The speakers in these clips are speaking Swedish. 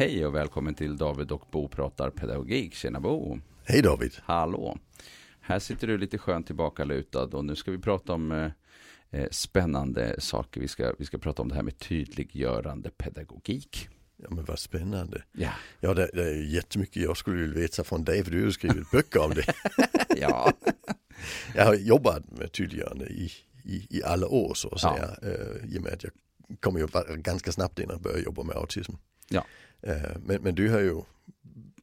Hej och välkommen till David och Bo pratar pedagogik. Tjena Bo! Hej David! Hallå! Här sitter du lite skönt tillbaka lutad och nu ska vi prata om eh, eh, spännande saker. Vi ska, vi ska prata om det här med tydliggörande pedagogik. Ja men vad spännande. Ja, Ja det, det är jättemycket jag skulle vilja veta från dig för du har ju skrivit böcker om det. ja. Jag har jobbat med tydliggörande i, i, i alla år så att Ja. säga. Eh, I och med att jag kom ju ganska snabbt in och började jobba med autism. Ja. Eh, men, men du har ju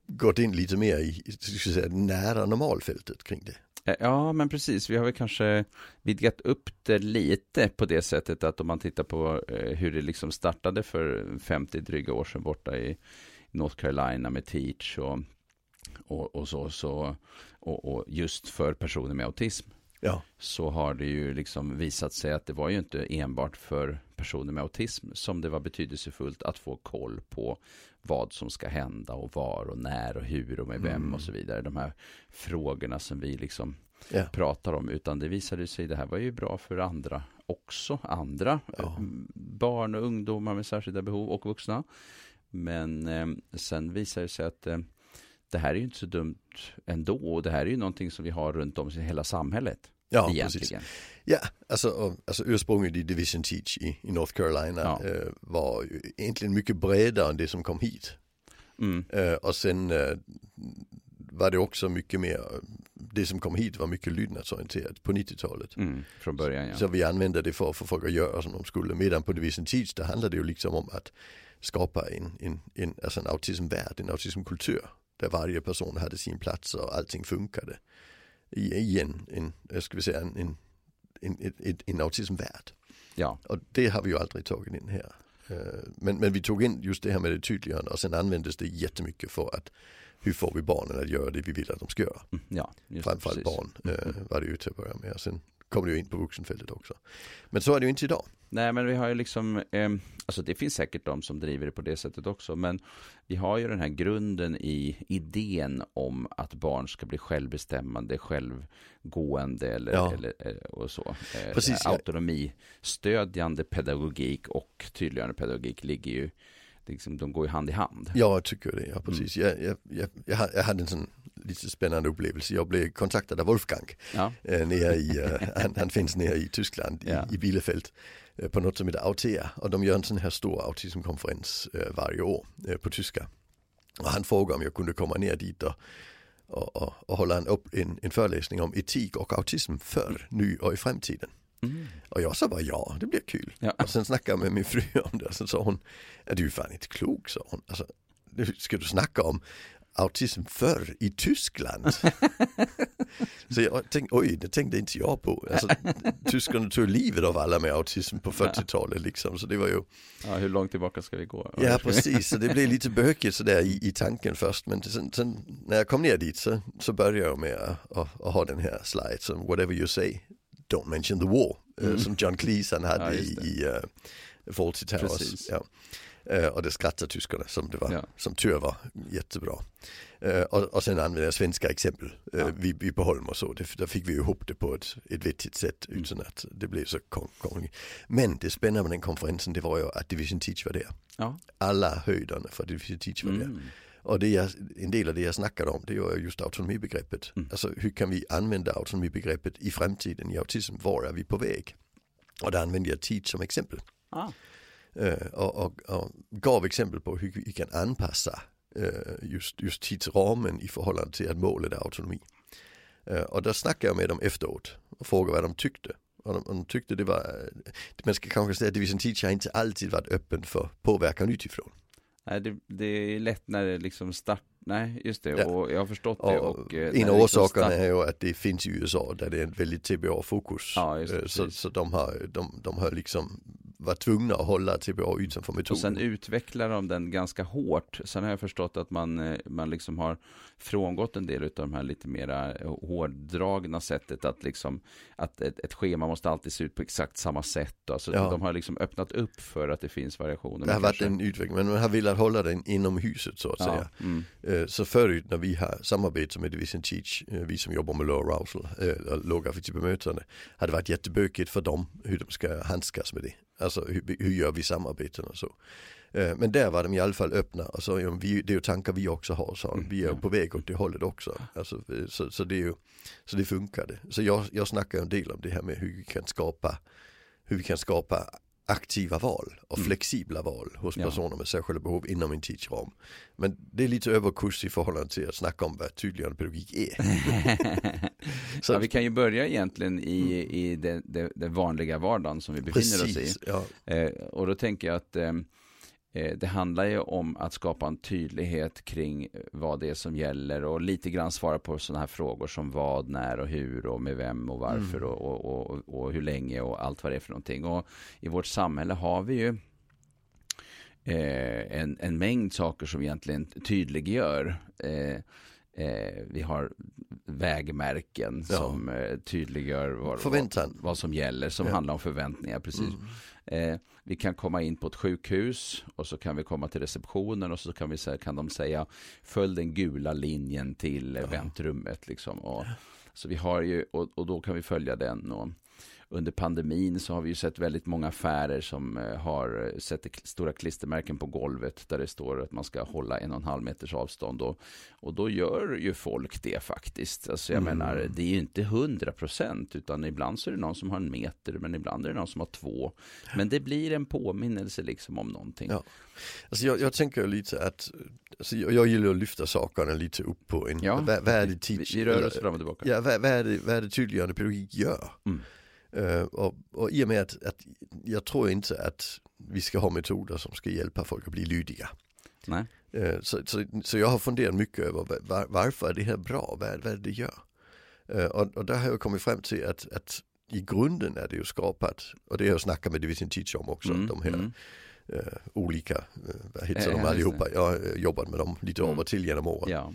gått in lite mer i, ska säga, nära normalfältet kring det. Eh, ja, men precis. Vi har väl kanske vidgat upp det lite på det sättet att om man tittar på eh, hur det liksom startade för 50 dryga år sedan borta i North Carolina med Teach och, och, och så, så och, och just för personer med autism Ja, så har det ju liksom visat sig att det var ju inte enbart för personer med autism som det var betydelsefullt att få koll på vad som ska hända och var och när och hur och med vem Mm. och så vidare. De här frågorna som vi liksom ja. pratar om, utan det visade sig, det här var ju bra för andra också, andra Ja. eh, barn och ungdomar med särskilda behov och vuxna. Men eh, sen visade det sig att eh, det här är ju inte så dumt ändå och det här är ju någonting som vi har runt om i hela samhället Ja, precis. egentligen. Ja, alltså, alltså ursprunget i Division Teach i, i North Carolina Ja. eh, var ju egentligen mycket bredare än det som kom hit. Mm. Eh, och sen eh, var det också mycket mer, det som kom hit var mycket lydnadsorienterat på 90-talet. Mm. Från början ja. Så vi använde det för att få folk att göra som de skulle. Medan på Division Teach där handlade det ju liksom om att skapa en, en, en, alltså en autismvärld, en autismkultur. Där varje person hade sin plats och allting funkade. I, i en, en, jag skulle säga en, en, en, en, en, autismvärld. ja. Och det har vi ju aldrig tagit in här. Eh, Men, men vi tog in just det här med det tydliggörande och sen användes det jättemycket för att hur får vi barnen att göra det vi vill att de ska göra. Mm. ja Framförallt precis. barn eh, var det ju till att börja med. Sen kom det ju in på vuxenfältet också. Men så är det ju inte idag. Nej, men vi har ju liksom, eh, alltså det finns säkert de som driver det på det sättet också, men vi har ju den här grunden i idén om att barn ska bli självbestämmande, självgående eller, Ja. eller eh, och så. Eh, Precis, ja. Autonomistödjande pedagogik och tydliggörande pedagogik ligger ju, liksom, de går ju hand i hand. Ja, jag tycker det. Ja, precis. Jag, jag, jag, jag, jag hade en sån lite spännande upplevelse. Jag blev kontaktad av Wolfgang Ja, eh, nere i, eh, han, han finns nere i Tyskland, Ja. i, i Bielefeld, eh, på något som heter Autea. Och de gör en sån här stor autismkonferens varje år på tyska. Och han frågade om jag kunde komma ner dit och, och, och, och hålla en, upp, en, en föreläsning om etik och autism förr, nu och i framtiden. Mm. Och jag sa bara ja, det blir kul. ja. Och sen snackade jag med min fru om det och så sa hon, du är fan inte klok sa hon. Alltså, nu ska du snacka om autism förr i Tyskland? så jag tänkte, oj det tänkte inte jag på. Alltså, tyskarna tog livet av alla med autism på 40-talet liksom. Så det var ju, ja, hur långt tillbaka ska vi gå? ja precis, så det blev lite bökigt sådär i, i tanken först. Men sen, sen när jag kom ner dit så, så började jag med att, att, att ha den här slide som whatever you say, don't mention the war. eh, Mm. Som John Cleese han hade Ja, i, i uh, Fawlty Towers. Ja. Eh, och det skrattar tyskarna som det var, Ja. som tur var jättebra. Eh, och, och sen använde jag svenska exempel uh, Ja. vid, vid Boholm och så. Det, där fick vi ihop det på ett, ett vettigt sätt Mm. utan att det blev så kon- Men det spännande med den konferensen det var ju att Division Teach var där. Alla höjderna för Division Teach var där. Och det jag, en del av det jag snackade om det var just autonomibegreppet. Mm. Alltså hur kan vi använda autonomibegreppet i framtiden i autism? Var är vi på väg? Och där använde jag Teach som exempel. Ah. Eh, och, och, och gav exempel på hur vi kan anpassa eh, just, just tidsramen i förhållande till att målet är autonomi. Eh, och där snackade jag med dem efteråt och frågade vad de tyckte. Och de, och de tyckte det var, man ska kanske säga att Division Teach har inte alltid varit öppen för påverkan utifrån. Nej, det, det är lätt när det liksom start... Nej, just det. Ja. Och jag har förstått det. Och, Och, eh, en av orsakerna är ju att det finns i USA där det är en väldigt TBA-fokus. Ja, Eh, så, så de har, de, de har liksom varit tvungna att hålla TBA utanför Och metoden. sen utvecklar de den ganska hårt. Sen har jag förstått att man, eh, man liksom har frångått en del av de här lite mera hårdragna sättet att liksom att ett, ett schema måste alltid se ut på exakt samma sätt. Alltså, Ja. De har liksom öppnat upp för att det finns variationer. det har varit kanske- en utveckling, men man har velat hålla den inom huset så att säga. ja, mm, Eh, Så förut när vi har samarbete med Division Teach, eh, vi som jobbar med low arousal, eh, lågaffektivt bemötande, hade varit jättebökigt för dem hur de ska handskas med det. Alltså hur, hur gör vi samarbeten och så. Men där var de i alla fall öppna och så ja, vi, det är ju tankar vi också har så Mm, vi är på väg åt det hållet också. Alltså, så, så det är ju, så det funkade. Så jag, jag snackar en del om det här med hur vi kan skapa, hur vi kan skapa aktiva val och Mm. flexibla val hos Ja. personer med särskilda behov inom en tidsram. Men det är lite överkurs i förhållande till att snacka om vad tydliggörande pedagogik är. Så- ja, vi kan ju börja egentligen i, i den vanliga vardagen som vi befinner oss i. Precis, ja. Eh, och då tänker jag att eh, det handlar ju om att skapa en tydlighet kring eh, vad det är som gäller och lite grann svara på sådana här frågor som vad, när och hur och med vem och varför Mm. och, och, och, och hur länge och allt vad det är för någonting. Och i vårt samhälle har vi ju eh, en, en mängd saker som egentligen tydliggör eh, Eh, vi har vägmärken Ja. som eh, tydliggör vad, vad, vad som gäller, som Ja. handlar om förväntningar. Precis. Mm. Eh, vi kan komma in på ett sjukhus och så kan vi komma till receptionen och så kan, vi, kan de säga följ den gula linjen till Ja. väntrummet. Liksom. Och, så vi har ju, och, och då kan vi följa den. Och under pandemin så har vi ju sett väldigt många affärer som eh, har eh, kl- stora klistermärken på golvet där det står att man ska hålla en och en halv meters avstånd. Och, och då gör ju folk det faktiskt. Alltså jag Mm. menar, det är ju inte hundra procent utan ibland så är det någon som har en meter men ibland är det någon som har två. Men det blir en påminnelse liksom om någonting. Ja. Alltså jag, jag tänker lite att, alltså jag, jag gillar att lyfta sakerna lite upp på en, Ja. vad, vad är det Vi, teach, vi rör oss fram och tillbaka. Ja, vad, vad, är det, vad är det tydliggörande pedagogik gör? Mm. Och, och i och med att, att jag tror inte att vi ska ha metoder som ska hjälpa folk att bli lydiga. Nej. Eh, så, så, så jag har funderat mycket över var, var, varför är det här bra, vad, vad är det det gör? Och, och där har jag kommit fram till att, att i grunden är det ju skapat, och det har jag snackat med Division Teach om också, Mm, de här mm. eh, olika, eh, vad heter Ja, de allihopa, jag har jobbat med dem lite Mm. av och till genom åren. Ja.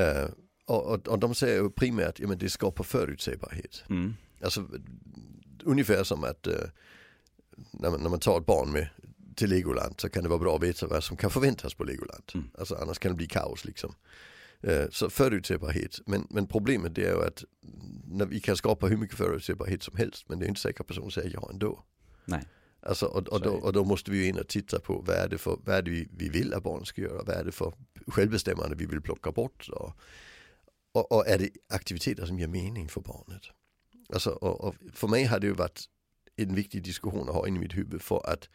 Eh, och, och, och de säger ju primärt, ja men det skapar förutsägbarhet. Mm. Alltså ungefär som att eh, när, man, när man tar ett barn med till Legoland så kan det vara bra att veta vad som kan förväntas på Legoland. Mm. Alltså annars kan det bli kaos liksom. Eh, så förutsägbarhet, men, men problemet är ju att när vi kan skapa hur mycket förutsägbarhet som helst men det är inte säkert att personen säger ja ändå. Nej. Alltså, och, och, då, och då måste vi ju in och titta på vad är det, för, vad är det vi, vi vill att barnen ska göra, vad är det för självbestämmande vi vill plocka bort och, och, och är det aktiviteter som ger mening för barnet. Alltså, och, och för mig har det varit en viktig diskussion att ha in i mitt huvud för att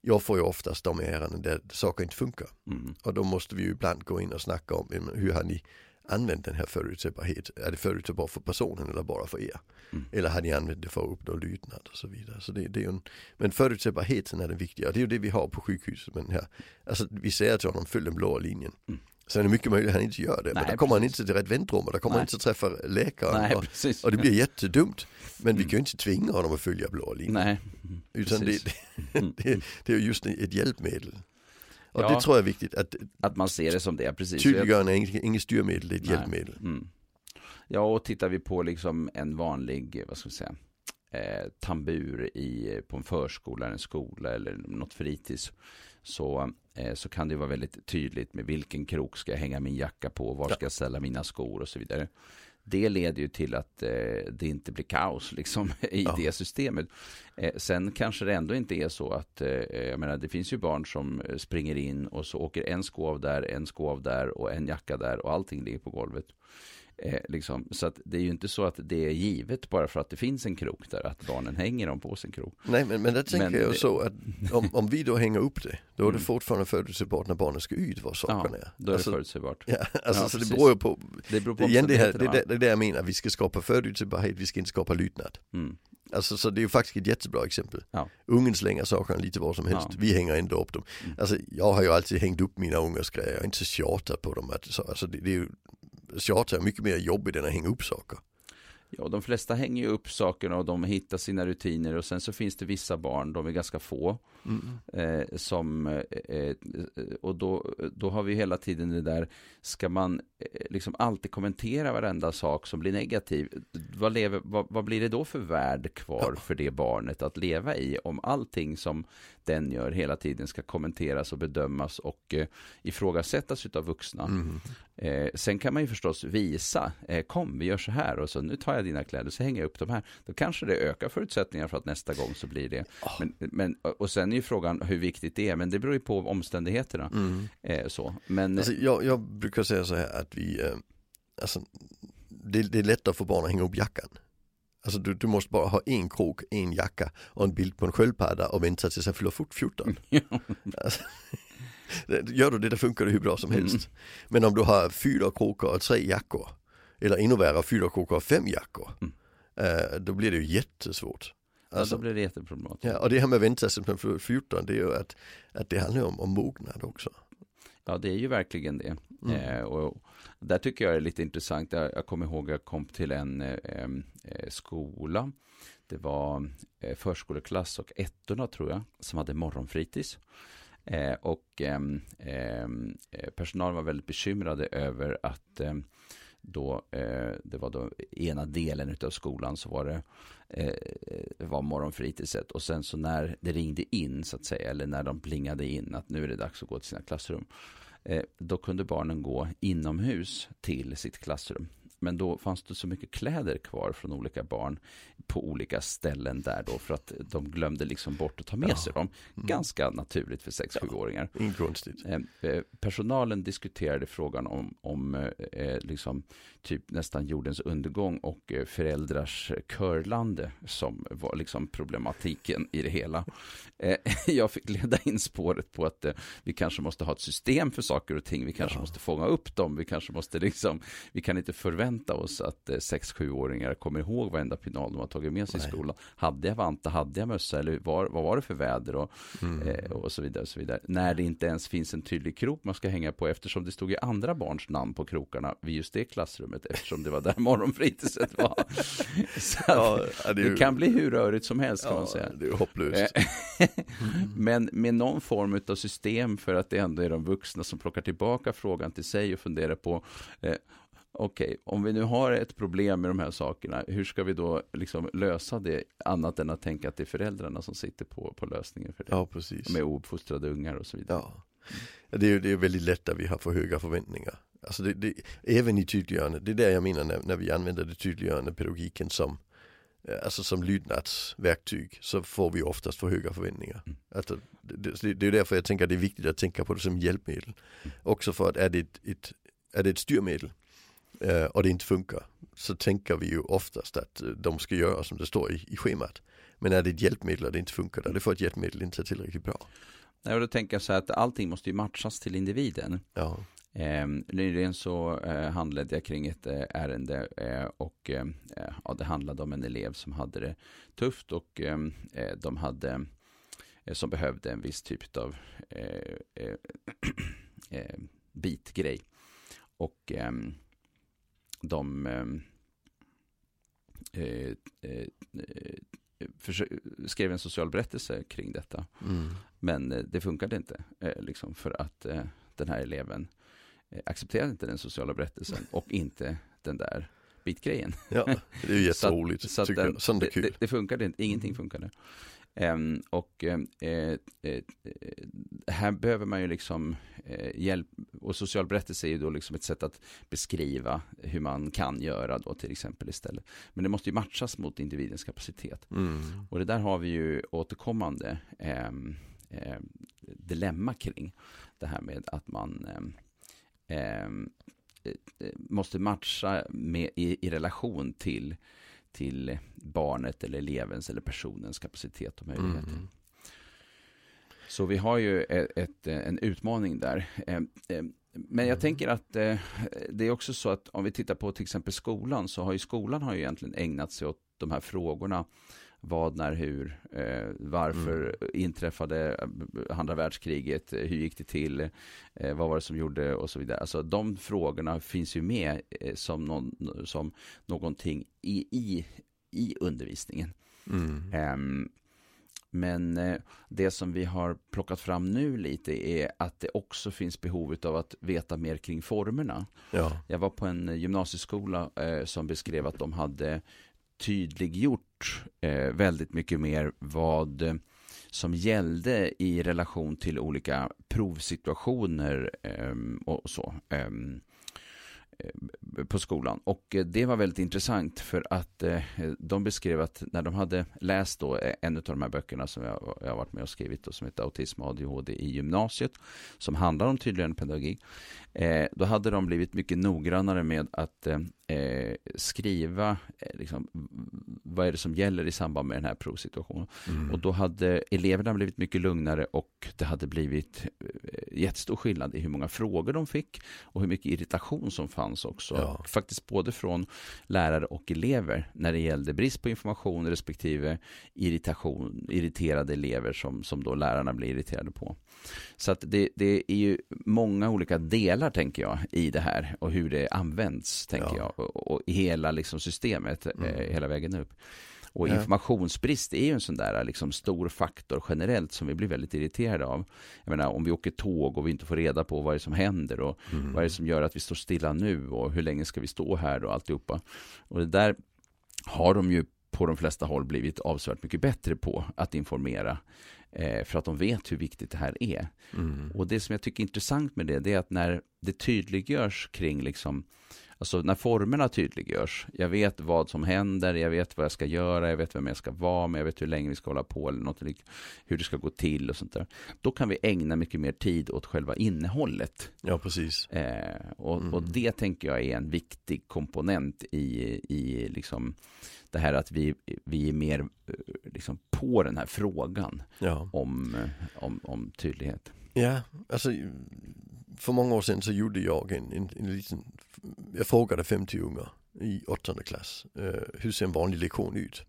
jag får ju oftast de ärenden där saker inte funkar. Mm. Och då måste vi ju ibland gå in och snacka om hur har ni använt den här förutsägbarhet? Är det förutsägbart för personen eller bara för er? Mm. Eller har ni använt det för att uppnå lydnad och så vidare. Så det, det är en, men förutsägbarheten är den viktiga. Det är ju det vi har på sjukhuset. Men här, alltså, vi säger till honom, följ den blåa linjen. Mm. Sen är det mycket möjligt att han inte gör det. Nej, men då kommer han precis. inte till rätt väntrum och då kommer Nej. han inte träffa läkaren. Nej, och, och det blir jättedumt. Men vi Mm. kan ju inte tvinga honom att följa blåa linjen. Nej. Utan det, det, det är ju just ett hjälpmedel. Och Ja. det tror jag är viktigt. Att Att man ser det som det, precis. tydliggörande är inget, styrmedel, det är ett Nej. hjälpmedel. Mm. Ja, och tittar vi på liksom en vanlig, vad ska vi säga, eh, tambur i, på en förskola, en skola eller något fritids. Så, så kan det vara väldigt tydligt med vilken krok ska jag hänga min jacka på, var ska jag ställa mina skor och så vidare. Det leder ju till att eh, det inte blir kaos liksom, i Ja. det systemet. Eh, sen kanske det ändå inte är så att, eh, jag menar det finns ju barn som eh, springer in och så åker en sko av där, en sko av där och en jacka där och allting ligger på golvet. Eh, liksom. Så att det är ju inte så att det är givet bara för att det finns en krok där, att barnen hänger dem på sin krok. Nej men, men där tänker Men jag det- så att om, om vi då hänger upp det, då är det Mm. fortfarande förutsägbart när barnen ska ut vad sakerna är. Då är Alltså, det förutsägbart. Ja, alltså, Ja, så det beror ju på, Det beror på igen det, här, det, det, det det jag menar, vi ska skapa förutsägbarhet, vi ska inte skapa lydnad. Mm. Alltså så det är ju faktiskt ett jättebra exempel. Ja. Ungen slänger sakerna lite var som helst, Ja. vi hänger ändå upp dem. Mm. Alltså jag har ju alltid hängt upp mina ungars grejer, jag har inte tjatat på dem. Att, så, alltså det, det är ju, tjata är mycket mer jobbigt än att hänga upp saker. Ja, de flesta hänger ju upp sakerna och de hittar sina rutiner och sen så finns det vissa barn, de är ganska få, eh, som, eh, eh, och då, då har vi hela tiden det där, ska man eh, liksom alltid kommentera varenda sak som blir negativ, vad, lever, vad, vad blir det då för värld kvar Ja. för det barnet att leva i, om allting som den gör hela tiden ska kommenteras och bedömas och eh, ifrågasättas utav vuxna. Mm. Eh, sen kan man ju förstås visa, eh, kom vi gör så här och så nu tar jag dina kläder så hänger jag upp dem här. Då kanske det ökar förutsättningarna för att nästa gång så blir det. Oh. Men, men, och sen är ju frågan hur viktigt det är, men det beror ju på omständigheterna. Mm. Eh, så. Men, Alltså, jag, jag brukar säga så här att vi, eh, alltså, det, det är lättare för barn att hänga upp jackan. Alltså du, du måste bara ha en krok, en jacka och en bild på en sköldpadda och vänta tills jag fyller fort 14. Alltså, gör du det, då funkar det hur bra som helst. Mm. Men om du har fyra krokar och tre jackor, eller ännu värre, fyra krokar och fem jackor, Mm. eh, då blir det ju jättesvårt. ja, Alltså, då blir det jätteproblematiskt. ja, och det här med att vänta tills man fyller 14, det är ju att, att det handlar om, om mognad också. Ja, det är ju verkligen det. Mm. Eh, och där tycker jag det är lite intressant. Jag, jag kommer ihåg att jag kom till en eh, eh skola. Det var eh, förskoleklass och ettorna tror jag, som hade morgonfritids. Eh, och eh, personalen var väldigt bekymrade över att då, eh, det var då ena delen av skolan så var det eh, var morgonfritidset och sen så när det ringde in så att säga eller när de plingade in att nu är det dags att gå till sina klassrum då kunde barnen gå inomhus till sitt klassrum. Men då fanns det så mycket kläder kvar från olika barn på olika ställen där då för att de glömde liksom bort att ta med Ja. sig dem. Mm. Ganska naturligt för 6-7-åringar. Inget konstigt. Eh, eh, Personalen diskuterade frågan om, om eh, eh, liksom, typ nästan jordens undergång och eh, föräldrars körlande som var liksom problematiken i det hela. Eh, Jag fick leda in spåret på att eh, vi kanske måste ha ett system för saker och ting. Vi kanske Ja. måste fånga upp dem. Vi kanske måste liksom, vi kan inte förvänta oss att 6-7-åringar kommer ihåg varenda pinal de har tagit med sig i Nej. skolan. Hade jag vanta, hade jag mössa eller var, vad var det för väder? Och, Mm. och så vidare. Och så vidare. När det inte ens finns en tydlig krok man ska hänga på eftersom det stod ju andra barns namn på krokarna vid just det klassrummet eftersom det var där morgonfritidset var. Så Ja, ja, det, ju, det kan bli hur rörigt som helst kan man ja, säga. det är hopplöst. Eh, Men med någon form av system för att det ändå är de vuxna som plockar tillbaka frågan till sig och funderar på eh, Okej, om vi nu har ett problem med de här sakerna, hur ska vi då liksom lösa det annat än att tänka att det är föräldrarna som sitter på, på lösningen för det? Ja, precis. Med ouppfostrade ungar och så vidare. Ja. Det är ju det är väldigt lätt att vi har för höga förväntningar. Alltså det, det, även i tydliggörande, det är där jag menar när, när vi använder det tydliggörande pedagogiken som eh, Alltså som lydnadsverktyg så får vi oftast för höga förväntningar. Mm. Alltså, det, det, det är därför jag tänker att det är viktigt att tänka på det som hjälpmedel. Också för att är det ett, ett, är det ett styrmedel eh, och det inte funkar så tänker vi ju oftast att eh, de ska göra som det står i, i schemat. Men är det ett hjälpmedel och det inte funkar, då är det för att hjälpmedel inte är tillräckligt bra. Nej, och då tänker jag så här att allting måste ju matchas till individen. Ja. Eh, nyligen så eh, handlade jag kring ett eh, ärende eh, och eh, ja, det handlade om en elev som hade det tufft och eh, eh, de hade eh, som behövde en viss typ av eh, eh, eh, bitgrej. Och eh, de eh, eh, eh, försö- skrev en social berättelse kring detta. Mm. Men eh, det funkade inte, eh, liksom för att eh, den här eleven eh, accepterade inte den sociala berättelsen och inte den där bitgrejen. Ja, det är ju Så att- jätteroligt Så att tycker den, är det, det, det funkade inte, ingenting funkade. Ehm, och eh, eh, eh, här behöver man ju liksom eh, hjälp, och social berättelse är ju då liksom ett sätt att beskriva hur man kan göra då till exempel istället. Men det måste ju matchas mot individens kapacitet. Mm. Och det där har vi ju återkommande eh, eh, dilemma kring. Det här med att man eh, eh, eh, måste matcha med, i, i relation till, till barnet eller elevens eller personens kapacitet och möjligheter. Mm. Så vi har ju ett, ett, en utmaning där. Eh, eh, Men jag Mm. tänker att eh, det är också så att om vi tittar på till exempel skolan så har ju skolan har ju egentligen ägnat sig åt de här frågorna. Vad, när, hur, eh, varför inträffade eh, andra världskriget, eh, hur gick det till, eh, vad var det som gjorde och så vidare. Alltså de frågorna finns ju med eh, som, någon, som någonting i, i, i undervisningen. Mm. Ehm, men eh, det som vi har plockat fram nu lite är att det också finns behov av att veta mer kring formerna. Ja. Jag var på en gymnasieskola som beskrev att de hade tydliggjort eh, väldigt mycket mer vad som gällde i relation till olika provsituationer ehm, och så. Ehm, eh, på skolan. Och eh, det var väldigt intressant för att eh, de beskrev att när de hade läst då eh, en av de här böckerna som jag, jag har varit med och skrivit då, som heter Autism och ADHD i gymnasiet som handlar om tydligen pedagogik. Eh, då hade de blivit mycket noggrannare med att eh, eh, skriva liksom, vad är det som gäller i samband med den här provsituationen. Mm. Och då hade eleverna blivit mycket lugnare och det hade blivit jättestor skillnad i hur många frågor de fick och hur mycket irritation som fanns också. Ja. Faktiskt både från lärare och elever när det gällde brist på information respektive irritation, irriterade elever som, som då lärarna blir irriterade på. Så att det, det är ju många olika delar tänker jag i det här och hur det används tänker ja. jag och, och hela liksom systemet mm. eh, hela vägen upp. Och informationsbrist är ju en sån där liksom stor faktor generellt som vi blir väldigt irriterade av. Jag menar om vi åker tåg och vi inte får reda på vad det är som händer och mm. vad är det som gör att vi står stilla nu och hur länge ska vi stå här och alltihopa. Och det där har de ju på de flesta håll blivit avsevärt mycket bättre på att informera. Eh, för att de vet hur viktigt det här är. Mm. Och det som jag tycker är intressant med det, det är att när det tydliggörs kring liksom Alltså när formerna tydliggörs, jag vet vad som händer, jag vet vad jag ska göra, jag vet vem jag ska vara med, jag vet hur länge vi ska hålla på eller något, hur det ska gå till och sånt där. Då kan vi ägna mycket mer tid åt själva innehållet. Ja, precis. Eh, och, mm. och, det tänker jag är en viktig komponent i, i liksom det här att vi, vi är mer eh, liksom på den här frågan ja. om, eh, om, om tydlighet. Ja, alltså för många år sedan så gjorde jag en, en, en liten, jag frågade 50 unga i åttonde klass, eh, hur ser en vanlig lektion ut?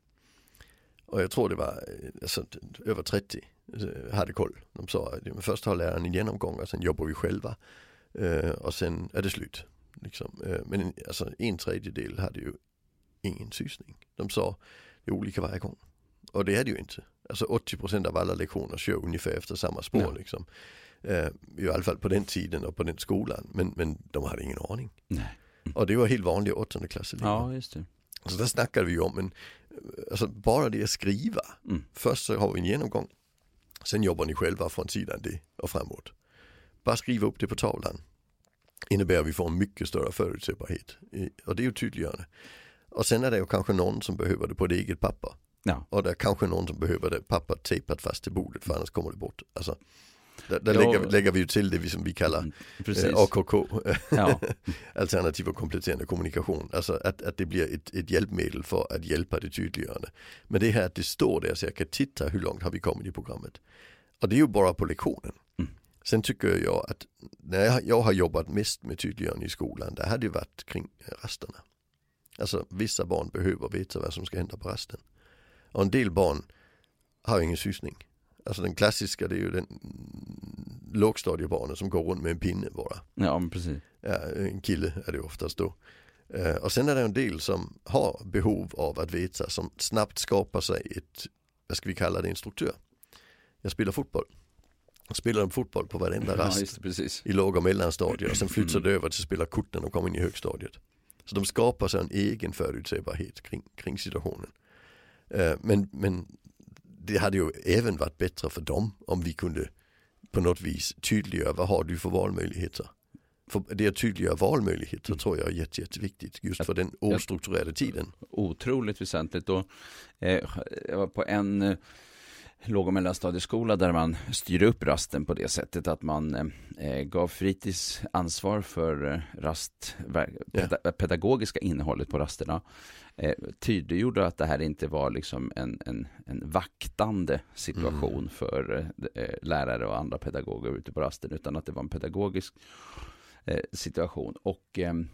Och jag tror det var alltså, över 30 eh, hade koll. De sa att först har läraren en genomgång och sen jobbar vi själva. Eh, och sen är det slut. Liksom. Eh, men alltså, en tredjedel hade ju ingen sysning. De sa det är olika varje gång. Och det är det ju inte. Alltså 80% av alla lektioner kör ungefär efter samma spår. Ja. Liksom. Eh, I alla fall på den tiden och på den skolan. Men, men de hade ingen aning. Nej. Och det var helt vanliga åttondeklasser. Ja, just det. Så där snackade vi om, men alltså bara det att skriva. Mm. Först så har vi en genomgång. Sen jobbar ni själva från sidan det och framåt. Bara skriva upp det på tavlan. Innebär att vi får en mycket större förutsägbarhet. Och det är ju tydliggörande. Och sen är det ju kanske någon som behöver det på ett eget papper. Ja. Och det är kanske någon som behöver det papper tejpat fast till bordet för annars kommer det bort. Alltså, där, där lägger, lägger, vi ju till det vi, som vi kallar mm, eh, AKK, ja. alternativ och kompletterande kommunikation. Alltså att, att det blir ett, ett hjälpmedel för att hjälpa det tydliggörande. Men det här att det står där så jag kan titta hur långt har vi kommit i programmet. Och det är ju bara på lektionen. Mm. Sen tycker jag att när jag, har jobbat mest med tydliggörande i skolan, det hade ju varit kring rasterna. Alltså vissa barn behöver veta vad som ska hända på rasten. Och en del barn har ingen sysning. Alltså den klassiska det är ju den lågstadiebarnen som går runt med en pinne bara. Ja men precis. Ja, en kille är det oftast då. Uh, och sen är det en del som har behov av att veta som snabbt skapar sig ett, vad ska vi kalla det, instruktör. Jag spelar fotboll. Jag spelar fotboll på varenda rast ja, i låg och mellanstadiet och sen flyttar det över till att spela kort när de kommer in i högstadiet. Så de skapar sig en egen förutsägbarhet kring, kring situationen. Uh, men, men det hade ju även varit bättre för dem om vi kunde på något vis tydliggöra vad har du för valmöjligheter. För det att tydliggöra valmöjligheter mm. tror jag är jätte, jätteviktigt just för den ostrukturerade tiden. Otroligt väsentligt och eh, jag var på en eh, låg och mellanstadieskola där man styrde upp rasten på det sättet att man eh, gav fritids ansvar för eh, rast, peda, pedagogiska innehållet på rasterna. Eh, tydliggjorde att det här inte var liksom en, en, en vaktande situation mm. för eh, lärare och andra pedagoger ute på rasten utan att det var en pedagogisk eh, situation. Och ehm,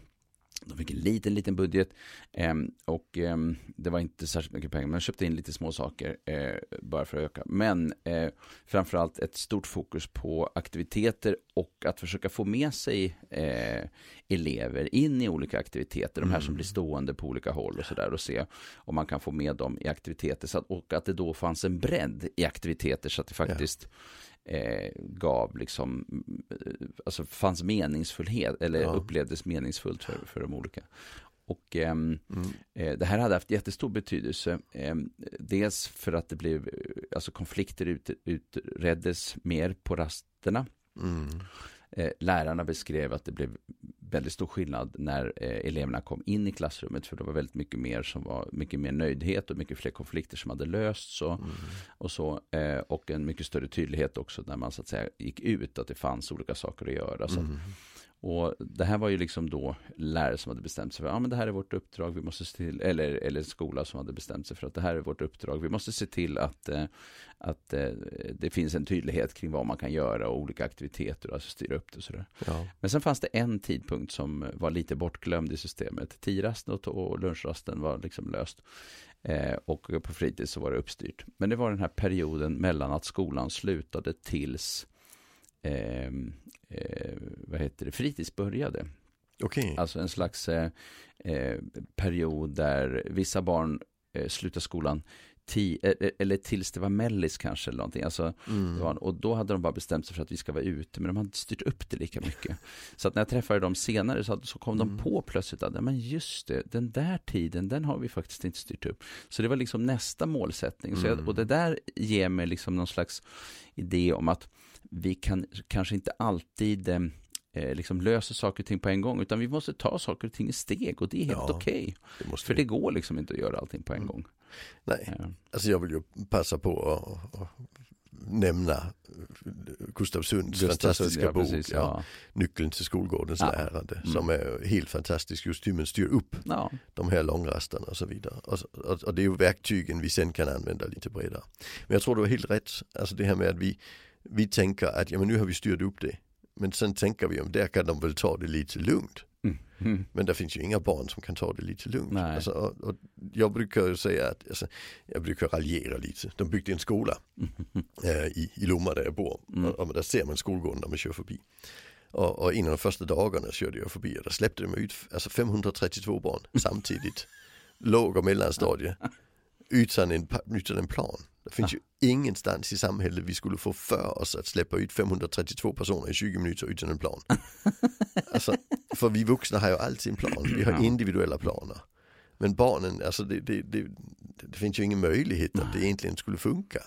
de fick en liten, liten budget eh, och eh, det var inte särskilt mycket pengar, men köpte in lite små saker eh, bara för att öka. Men eh, framförallt ett stort fokus på aktiviteter och att försöka få med sig eh, elever in i olika aktiviteter, de här som blir mm. stående på olika håll och sådär och se om man kan få med dem i aktiviteter så att, och att det då fanns en bredd i aktiviteter så att det faktiskt ja eh, gav liksom, eh, alltså fanns meningsfullhet eller ja. upplevdes meningsfullt för, för de olika. Och eh, mm. eh, det här hade haft jättestor betydelse. Eh, dels för att det blev, alltså konflikter ut, utreddes mer på rasterna. Mm. Eh, lärarna beskrev att det blev väldigt stor skillnad när eh, eleverna kom in i klassrummet för det var väldigt mycket mer som var mycket mer nöjdhet och mycket fler konflikter som hade lösts och, mm. och så eh, och en mycket större tydlighet också när man så att säga gick ut att det fanns olika saker att göra. Så mm. Och det här var ju liksom då lärare som hade bestämt sig för, ja men det här är vårt uppdrag, vi måste se till, eller, eller skola som hade bestämt sig för att det här är vårt uppdrag, vi måste se till att, eh, att eh, det finns en tydlighet kring vad man kan göra och olika aktiviteter och alltså styra upp det och sådär. Ja. Men sen fanns det en tidpunkt som var lite bortglömd i systemet. Tirasten och lunchrasten var liksom löst. Eh, och på fritids så var det uppstyrt. Men det var den här perioden mellan att skolan slutade tills eh, eh, vad heter det, fritids började. Okay. Alltså en slags eh, eh period där vissa barn eh, slutar skolan ti, eh, eh, eller tills det var mellis kanske eller någonting. Alltså, mm. var, och då hade de bara bestämt sig för att vi ska vara ute, men de hade inte styrt upp det lika mycket. så att när jag träffade dem senare så, så kom mm. de på plötsligt att, men just det, den där tiden, den har vi faktiskt inte styrt upp. Så det var liksom nästa målsättning. Mm. Jag, och det där ger mig liksom någon slags idé om att vi kan kanske inte alltid eh, eh, liksom löser saker och ting på en gång, utan vi måste ta saker och ting i steg och det är helt ja, okej. Okay. För det går liksom inte att göra allting på en mm. gång. Nej, ja. alltså jag vill ju passa på att, nämna Gustav Sunds Gustav fantastiska ja, bok, precis, ja. Nyckeln till skolgårdens ja. lärande, mm. som är helt fantastisk just hur man styr upp ja. de här långrasterna och så vidare. Och, och, och, det är ju verktygen vi sen kan använda lite bredare. Men jag tror du har helt rätt, alltså det här med att vi vi tänker att ja, men nu har vi styrt upp det. Men sen tänker vi om där kan de väl ta det lite lugnt. Mm. Mm. Men det finns ju inga barn som kan ta det lite lugnt. Alltså, och, och jag brukar säga att, alltså, jag brukar raljera lite. De byggde en skola mm. äh, i, i Lomma där jag bor. Och, och där ser man skolgården när man kör förbi. Och, och innan de första dagarna körde jag förbi och där släppte de ut alltså 532 barn samtidigt. Låg och mellanstadie. Utan en, utan en plan. Det finns ja. ju ingenstans i samhället vi skulle få för oss att släppa ut 532 personer i 20 minuter utan en plan. alltså, för vi vuxna har ju alltid en plan, vi har individuella planer. Men barnen, alltså det, det, det, det finns ju ingen möjlighet att det egentligen skulle funka.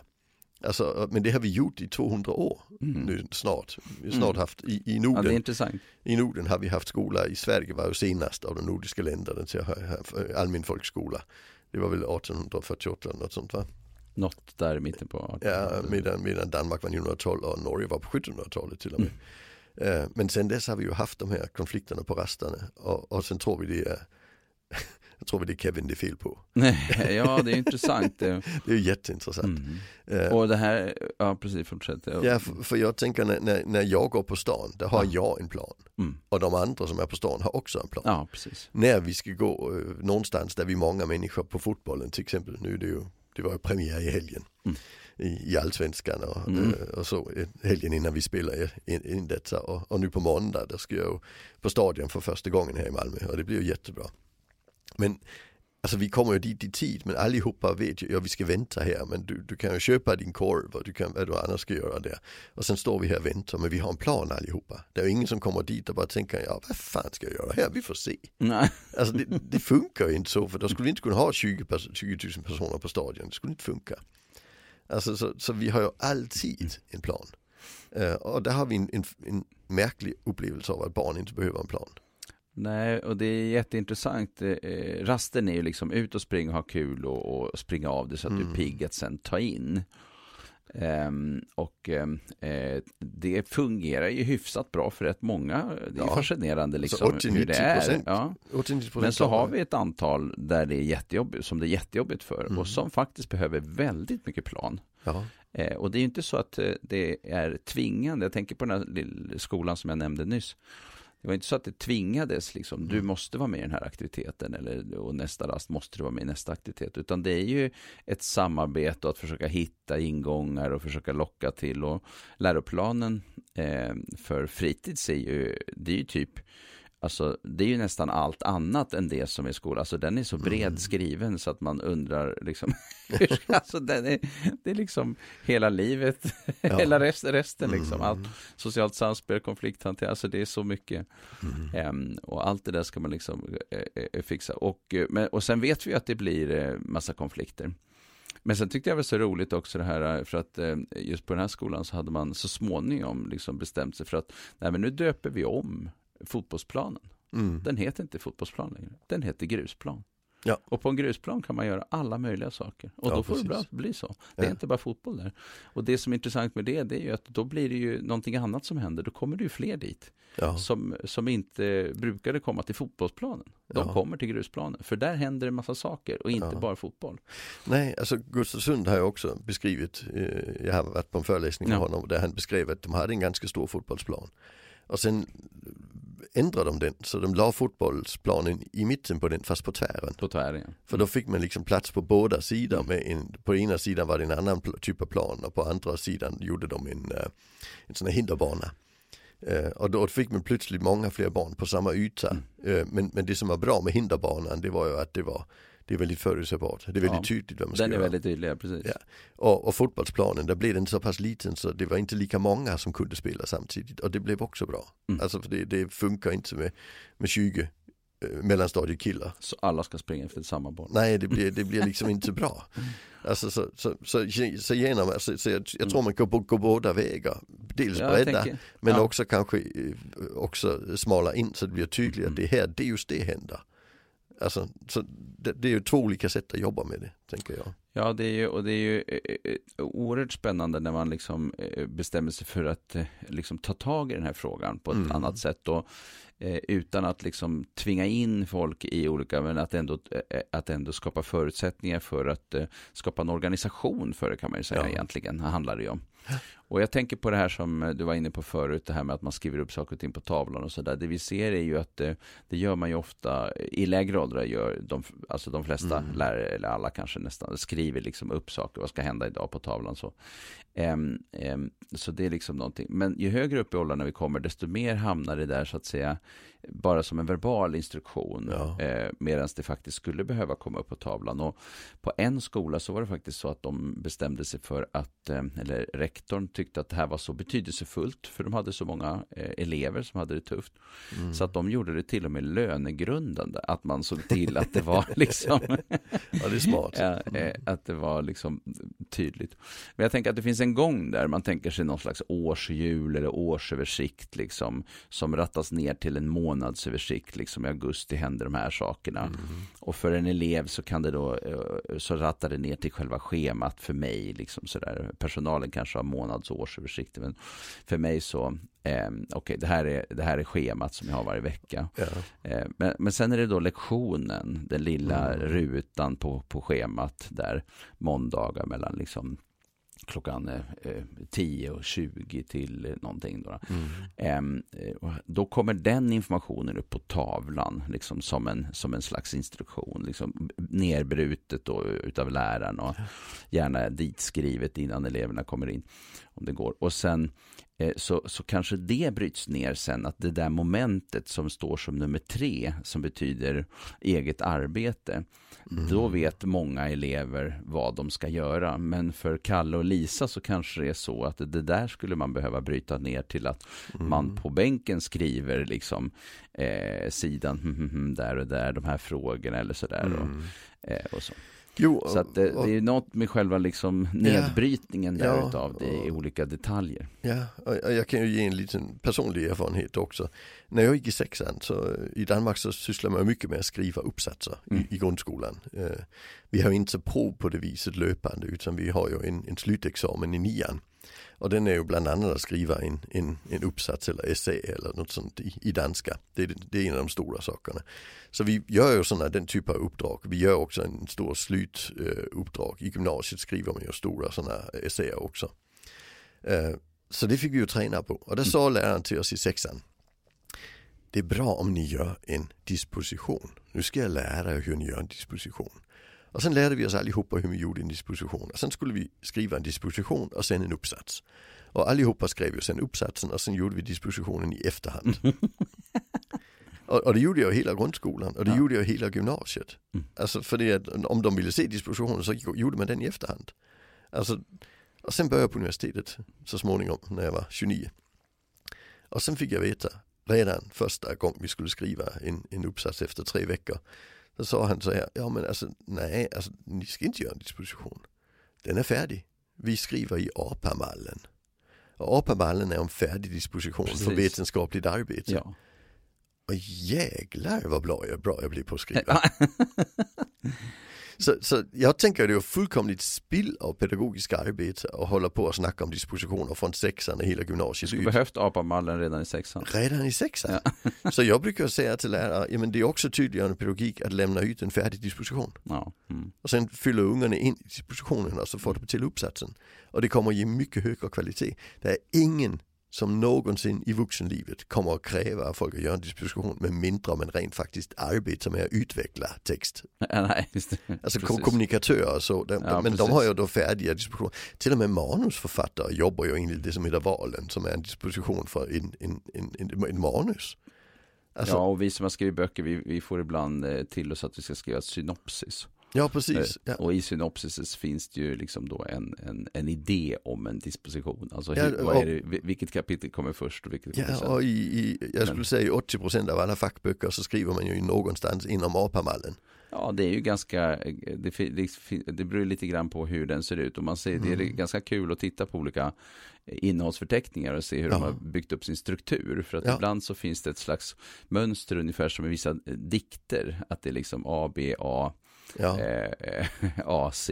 Alltså, men det har vi gjort i 200 år mm. nu snart. Vi har snart mm. haft i, i Norden. Ja, I Norden har vi haft skola, i Sverige var ju senast av de nordiska länderna ha allmän folkskola. Det var väl 1848 eller något sånt va? Något där i mitten på 1800 Ja, medan, medan Danmark var 1912 och Norge var på 1700-talet till och med. Mm. Uh, men sen dess har vi ju haft de här konflikterna på rasterna och, och sen tror vi det är jag tror vi det är Kevin fel på. ja, det är intressant. det är jätteintressant. Mm. Uh, och det här, ja precis, fortsätt. Ja, för, för, jag tänker när, när, när, jag går på stan, där har ja. jag en plan. Mm. Och de andra som är på stan har också en plan. Ja, precis. När vi ska gå uh, någonstans där vi är många människor på fotbollen till exempel, nu är det ju det var ju premiär i helgen mm. i, i allsvenskan och, mm. Eh, och, så helgen innan vi spelade in, in detta och, och, nu på måndag då ska jag på stadion för första gången här i Malmö och det blir ju jättebra. Men Alltså vi kommer ju dit i tid men allihopa vet ju, ja vi ska vänta här men du, du kan ju köpa din korv och du kan, vad du annars ska göra där. Och sen står vi här och väntar men vi har en plan allihopa. Det är ju ingen som kommer dit och bara tänker, ja vad fan ska jag göra här, vi får se. Nej. Alltså det, det funkar ju inte så för då skulle vi inte kunna ha 20, 20 000 personer på stadion, det skulle inte funka. Alltså så, så vi har ju alltid en plan. Uh, och där har vi en, en, en märklig upplevelse av att barn inte behöver en plan. Nej, och det är jätteintressant. Eh, rasten är ju liksom ut och springa och ha kul och, och springa av det så att mm. du är mm. pigg att sen ta in. Um, och um, eh, det fungerar ju hyfsat bra för rätt många. Det är ja. fascinerande liksom alltså hur det är. Ja. Men så har vi ett antal där det är jättejobbigt, som det är jättejobbigt för mm. och som faktiskt behöver väldigt mycket plan. Ja. Eh, och det är inte så att eh, det är tvingande. Jag tänker på den här skolan som jag nämnde nyss. Det var inte så att det tvingades liksom, du mm. måste vara med i den här aktiviteten eller och nästa rast måste du vara med i nästa aktivitet. Utan det är ju ett samarbete och att försöka hitta ingångar och försöka locka till. Och läroplanen eh, för fritids är ju, det är ju typ Alltså det är ju nästan allt annat än det som är skola. Alltså den är så bred mm. skriven så att man undrar liksom. alltså den är, det är liksom hela livet, ja. hela rest, resten liksom. Allt, mm. socialt samspel, konflikthantering, alltså det är så mycket. Mm. Um, och allt det där ska man liksom uh, fixa. Och, uh, men, och sen vet vi att det blir uh, massa konflikter. Men sen tyckte jag det var så roligt också det här, för att just på den här skolan så hade man så småningom liksom bestämt sig för att, nej men nu döper vi om fotbollsplanen. Mm. Den heter inte fotbollsplan längre. Den heter grusplan. Ja. Och på en grusplan kan man göra alla möjliga saker. Och Ja, då får det precis. bra bli så. Det är Ja. inte bara fotboll där. Och det som är intressant med det, det är ju att då blir det ju någonting annat som händer. Då kommer det ju fler dit. Som, som inte brukade komma till fotbollsplanen. De kommer till grusplanen. För där händer en massa saker och inte bara fotboll. Nej, alltså Gustavsund har jag också beskrivit. eh, Jag har varit på en föreläsning med honom där han beskrev att de hade en ganska stor fotbollsplan. Och sen ändrade de den så de la fotbollsplanen i mitten på den fast på tvären. På tvären. ja. För då fick man liksom plats på båda sidor. Med en, på ena sidan var det en annan typ av plan och på andra sidan gjorde de en, eh, en sån här hinderbana. Eh, och då fick man plötsligt många fler barn på samma yta. Eh, men, men det som var bra med hinderbanan det var ju att det var det är väldigt förutsägbart. Det är väldigt Ja. tydligt vad man ska Den är göra. väldigt tydlig, precis. Ja. Och, och fotbollsplanen, där blev den så pass liten så det var inte lika många som kunde spela samtidigt. Och det blev också bra. Mm. Alltså det, det funkar inte med, med 20 eh, mellanstadiekillar. Så alla ska springa efter samma boll. Nej, det blir, det blir liksom inte bra. Alltså så, så, så, så genom, alltså, så jag, jag tror man kan gå, gå båda vägar. Dels Ja, bredda, tänker- men ja. också kanske eh, också smala in så det blir tydligt Mm. att det här, det är just det händer. Alltså, så det, det är ju två olika sätt att jobba med det, tänker jag. Ja, det är ju, och det är ju eh, eh, oerhört spännande när man liksom eh, bestämmer sig för att eh, liksom ta tag i den här frågan på ett Mm. annat sätt. Och, eh, utan att liksom tvinga in folk i olika, men att ändå, eh, att ändå skapa förutsättningar för att eh, skapa en organisation för det kan man ju säga Ja. egentligen, handlar det ju om. Och jag tänker på det här som eh, du var inne på förut, det här med att man skriver upp saker och ting på tavlan och sådär. Det vi ser är ju att eh, det gör man ju ofta, i lägre åldrar gör de, alltså de flesta Mm. lärare, eller alla kanske nästan, skriver liksom upp saker, vad ska hända idag på tavlan så. Ehm, ehm, så det är liksom någonting. Men ju högre upp i åldrarna vi kommer, desto mer hamnar det där så att säga bara som en verbal instruktion. Ja. Eh, Medan det faktiskt skulle behöva komma upp på tavlan. Och på en skola så var det faktiskt så att de bestämde sig för att, eh, eller rektorn tyckte att det här var så betydelsefullt, för de hade så många eh, elever som hade det tufft. Mm. Så att de gjorde det till och med lönegrundande, att man såg till att det var liksom Ja, det är smart. Eh, att det var liksom tydligt. Men jag tänker att det finns en gång där man tänker sig någon slags årshjul eller årsöversikt liksom som rattas ner till en månadsöversikt. Liksom i augusti händer de här sakerna. Mm. Och för en elev så kan det då eh, så rattar det ner till själva schemat för mig. Liksom sådär. Personalen kanske har månads och årsöversikter men för mig så eh, okej det, här är, det här är schemat som jag har varje vecka. Ja. Eh, Men, men sen är det då lektionen, den lilla Mm. rutan på, på schemat där måndagar mellan liksom klockan eh, 10 och 20 till eh, någonting. Då. Mm. Ehm, eh, då kommer den informationen upp på tavlan liksom som, en, som en slags instruktion. Liksom nerbrutet då, utav läraren och gärna ditskrivet innan eleverna kommer in. Om det går. Och sen eh, så, så kanske det bryts ner sen att det där momentet som står som nummer tre som betyder eget arbete. Mm. Då vet många elever vad de ska göra. Men för Kalle och Lisa så kanske det är så att det där skulle man behöva bryta ner till att Mm. man på bänken skriver liksom eh, sidan där och där, de här frågorna eller sådär. Mm. Och, eh, och så. Jo, så att det, och- det är något med själva liksom nedbrytningen där Ja, utav det i olika detaljer. Ja, och jag kan ju ge en liten personlig erfarenhet också. När jag gick i sexan så i Danmark så sysslar man mycket med att skriva uppsatser Mm. i, i grundskolan. Eh, vi har ju inte prov på det viset löpande utan vi har ju en, en slutexamen i nian. Och den är ju bland annat att skriva en, en, en uppsats eller essä eller något sånt i, i danska. Det är, det är en av de stora sakerna. Så vi gör ju sådana, den typen av uppdrag. Vi gör också en stor slutuppdrag. Øh, I gymnasiet skriver man ju stora sådana essäer också. Eh, øh, så det fick vi ju träna på. Och det sa läraren till oss i sexan. Det är bra om ni gör en disposition. Nu ska jag lära er hur ni gör en disposition. Och sen lärde vi oss allihopa hur vi gjorde en disposition. Och sen skulle vi skriva en disposition och sen en uppsats. Och allihopa skrev ju sen uppsatsen och sen gjorde vi dispositionen i efterhand. och, och det gjorde jag hela grundskolan och det Ja. gjorde jag hela gymnasiet. Mm. Alltså för det att om de ville se dispositionen så gjorde man den i efterhand. Alltså, och sen började jag på universitetet så småningom när jag var 29. Och sen fick jag veta redan första gången vi skulle skriva en, en uppsats efter tre veckor. Så sa han så här, ja men alltså nej, alltså, ni ska inte göra en disposition. Den är färdig. Vi skriver i APA-mallen. Och APA-mallen är en färdig disposition för Precis. vetenskapligt arbete. Ja. Och jäklar vad bra jag, bra jag blir på att skriva. Så, så jag tänker det är fullkomligt spill av pedagogiska arbete och hålla på och snacka om dispositioner från sexan i hela gymnasiet. Du behövt apamallen redan i sexan. Redan i sexan? Ja. så jag brukar säga till lärare, ja men det är också tydligare pedagogik att lämna ut en färdig disposition. Ja. Mm. Och sen fyller ungarna in dispositionerna så får de till uppsatsen. Och det kommer ge mycket högre kvalitet. Det är ingen som någonsin i vuxenlivet kommer att kräva att folk gör en disposition med mindre om en rent faktiskt arbete med att utveckla text. nej, just det. Alltså precis. kommunikatörer så, de, ja, men precis. de har ju då färdiga dispositioner. Till och med manusförfattare jobbar ju enligt det som heter valen som är en disposition för en, en, en, en, manus. Alltså, ja, och vi som har skrivit böcker, vi, vi får ibland eh, till oss att vi ska skriva synopsis. Ja, precis. Ja. Och i synopsis finns det ju liksom då en, en, en idé om en disposition. Alltså hur, ja, och, det, vilket kapitel kommer först och vilket kommer ja, sen. Och i, i, jag skulle säga i 80% av alla fackböcker så skriver man ju någonstans inom APA-mallen. Ja, det är ju ganska, det, det, beror lite grann på hur den ser ut. Och man ser, mm. det är mm. ganska kul att titta på olika innehållsförteckningar och se hur ja. de har byggt upp sin struktur. För att ja. ibland så finns det ett slags mönster ungefär som i vissa dikter. Att det är liksom A, B, A, Ja. Eh, AC.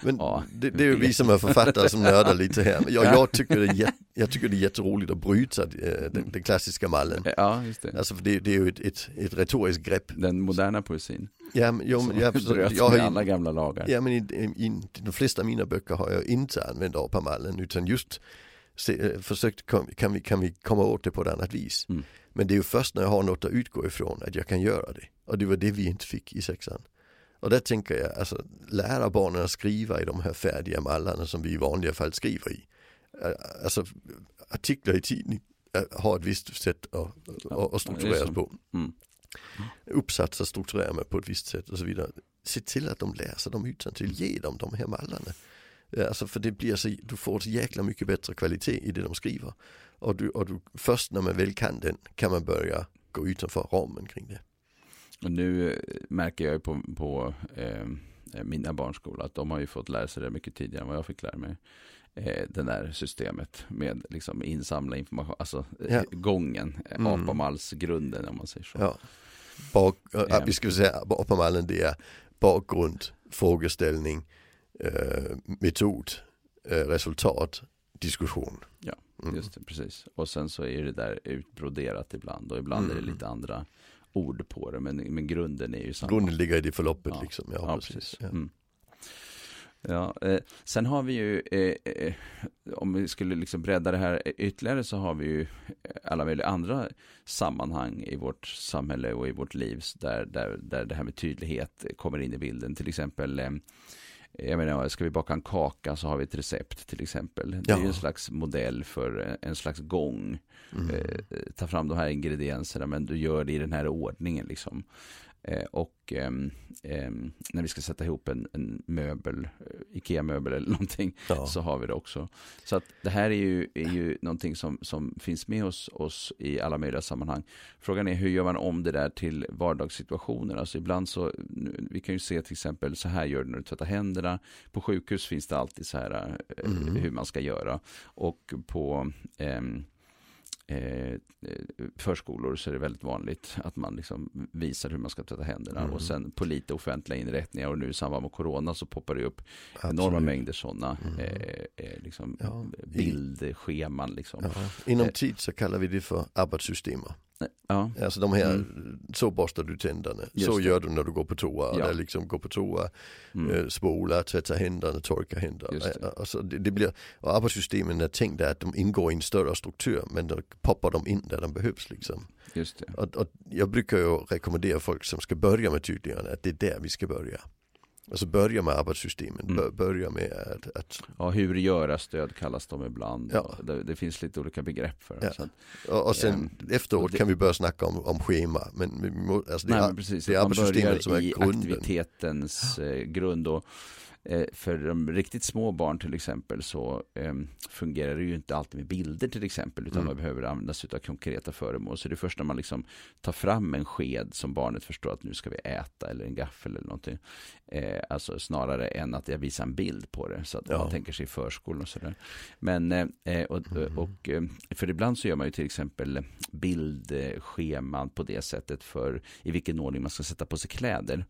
Men A, det, det, är ju vi som är författare som nördar lite här. Jag, jag, tycker, det är, jag tycker det är jätteroligt att bryta eh, den, den, klassiska mallen. Ja, just det. Alltså för det, det är ju ett, ett, ett retoriskt grepp. Den moderna poesin. Ja, men, jo, som jag, så, jag har alla gamla lagar. Ja, men i, i, i, de flesta av mina böcker har jag inte använt APA-mallen utan just se, eh, försökt, kan vi, kan vi komma åt det på ett annat vis. Mm. Men det är ju först när jag har något att utgå ifrån att jag kan göra det. Och det var det vi inte fick i sexan. Och där tänker jag, alltså lära barnen att skriva i de här färdiga mallarna som vi i vanliga fall skriver i. Alltså artiklar i tidning har ett visst sätt att, ja, att struktureras på. Mm. Uppsatser strukturerar man på ett visst sätt och så vidare. Se till att de läser dem utan till, ge dem de här mallarna. Alltså för det blir så, du får så jäkla mycket bättre kvalitet i det de skriver. Och, du, och du, först när man väl kan den kan man börja gå utanför ramen kring det. Och nu eh, märker jag på, på eh, mina barns skola att de har ju fått lära sig det mycket tidigare än vad jag fick lära mig. Eh, det där systemet med liksom insamla information, alltså eh, ja. gången, eh, mm. apamalsgrunden om man säger så. Ja. Bak, äh, vi ska säga apamallen det är bakgrund, frågeställning, eh, metod, resultat, diskussion. Ja, mm. just det, precis. Och sen så är det där utbroderat ibland och ibland mm. är det mm. lite andra ord på det men, men grunden är ju samma. Grunden ligger i det förloppet ja. liksom. Ja, ja precis. precis. Ja. Mm. Ja, eh, sen har vi ju, eh, eh, om vi skulle liksom bredda det här ytterligare så har vi ju alla möjliga andra sammanhang i vårt samhälle och i vårt liv där, där, där det här med tydlighet kommer in i bilden. Till exempel eh, jag menar, ska vi baka en kaka så har vi ett recept till exempel. Det ja. är en slags modell för en slags gång. Mm. Eh, ta fram de här ingredienserna men du gör det i den här ordningen liksom. Eh, och eh, när vi ska sätta ihop en, en möbel, eh, Ikea-möbel eller någonting, ja. så har vi det också. Så att det här är ju, är ju någonting som, som finns med hos oss i alla möjliga sammanhang. Frågan är hur gör man om det där till vardagssituationer? Alltså ibland så, vi kan ju se till exempel så här gör du när du tvättar händerna. På sjukhus finns det alltid så här eh, mm. hur man ska göra. Och på eh, eh, förskolor så är det väldigt vanligt att man liksom visar hur man ska tvätta händerna mm. och sen på lite offentliga inrättningar och nu i samband med corona så poppar det upp Absolut. enorma mängder sådana mm. eh, eh liksom ja. bildscheman. Liksom. Ja. Inom eh, tid så kallar vi det för arbetssystemer. Ja. Alltså de här, mm. så borstar du tänderna, Just så det. gör du när du går på toa, ja. liksom går på toa, mm. eh, spola, tvätta händerna, torka händerna. Det. Alltså det, det, blir, och arbetssystemen är tänkta att de ingår i en större struktur men då poppar de in där de behövs liksom. Just. Och, och jag brukar ju rekommendera folk som ska börja med tydliggörande att det är där vi ska börja. Alltså börja med arbetssystemen, mm. börja med att, att... Ja, hur göra stöd kallas de ibland. Ja. Det, det, finns lite olika begrepp för det. Ja. och, och sen ähm, efteråt det... kan vi börja snacka om, om schema. Men, alltså det, Nej, men precis, det är arbetssystemet som är grunden. aktivitetens eh, grund. Och eh, för de riktigt små barn till exempel så eh, fungerar det ju inte alltid med bilder till exempel utan mm. man behöver använda sig av konkreta föremål. Så det är först när man liksom tar fram en sked som barnet förstår att nu ska vi äta eller en gaffel eller någonting. Eh, alltså snarare än att jag visar en bild på det så att ja. man tänker sig i förskolan och sådär. Men eh, eh och, mm. och, eh, för ibland så gör man ju till exempel bildscheman på det sättet för i vilken ordning man ska sätta på sig kläder.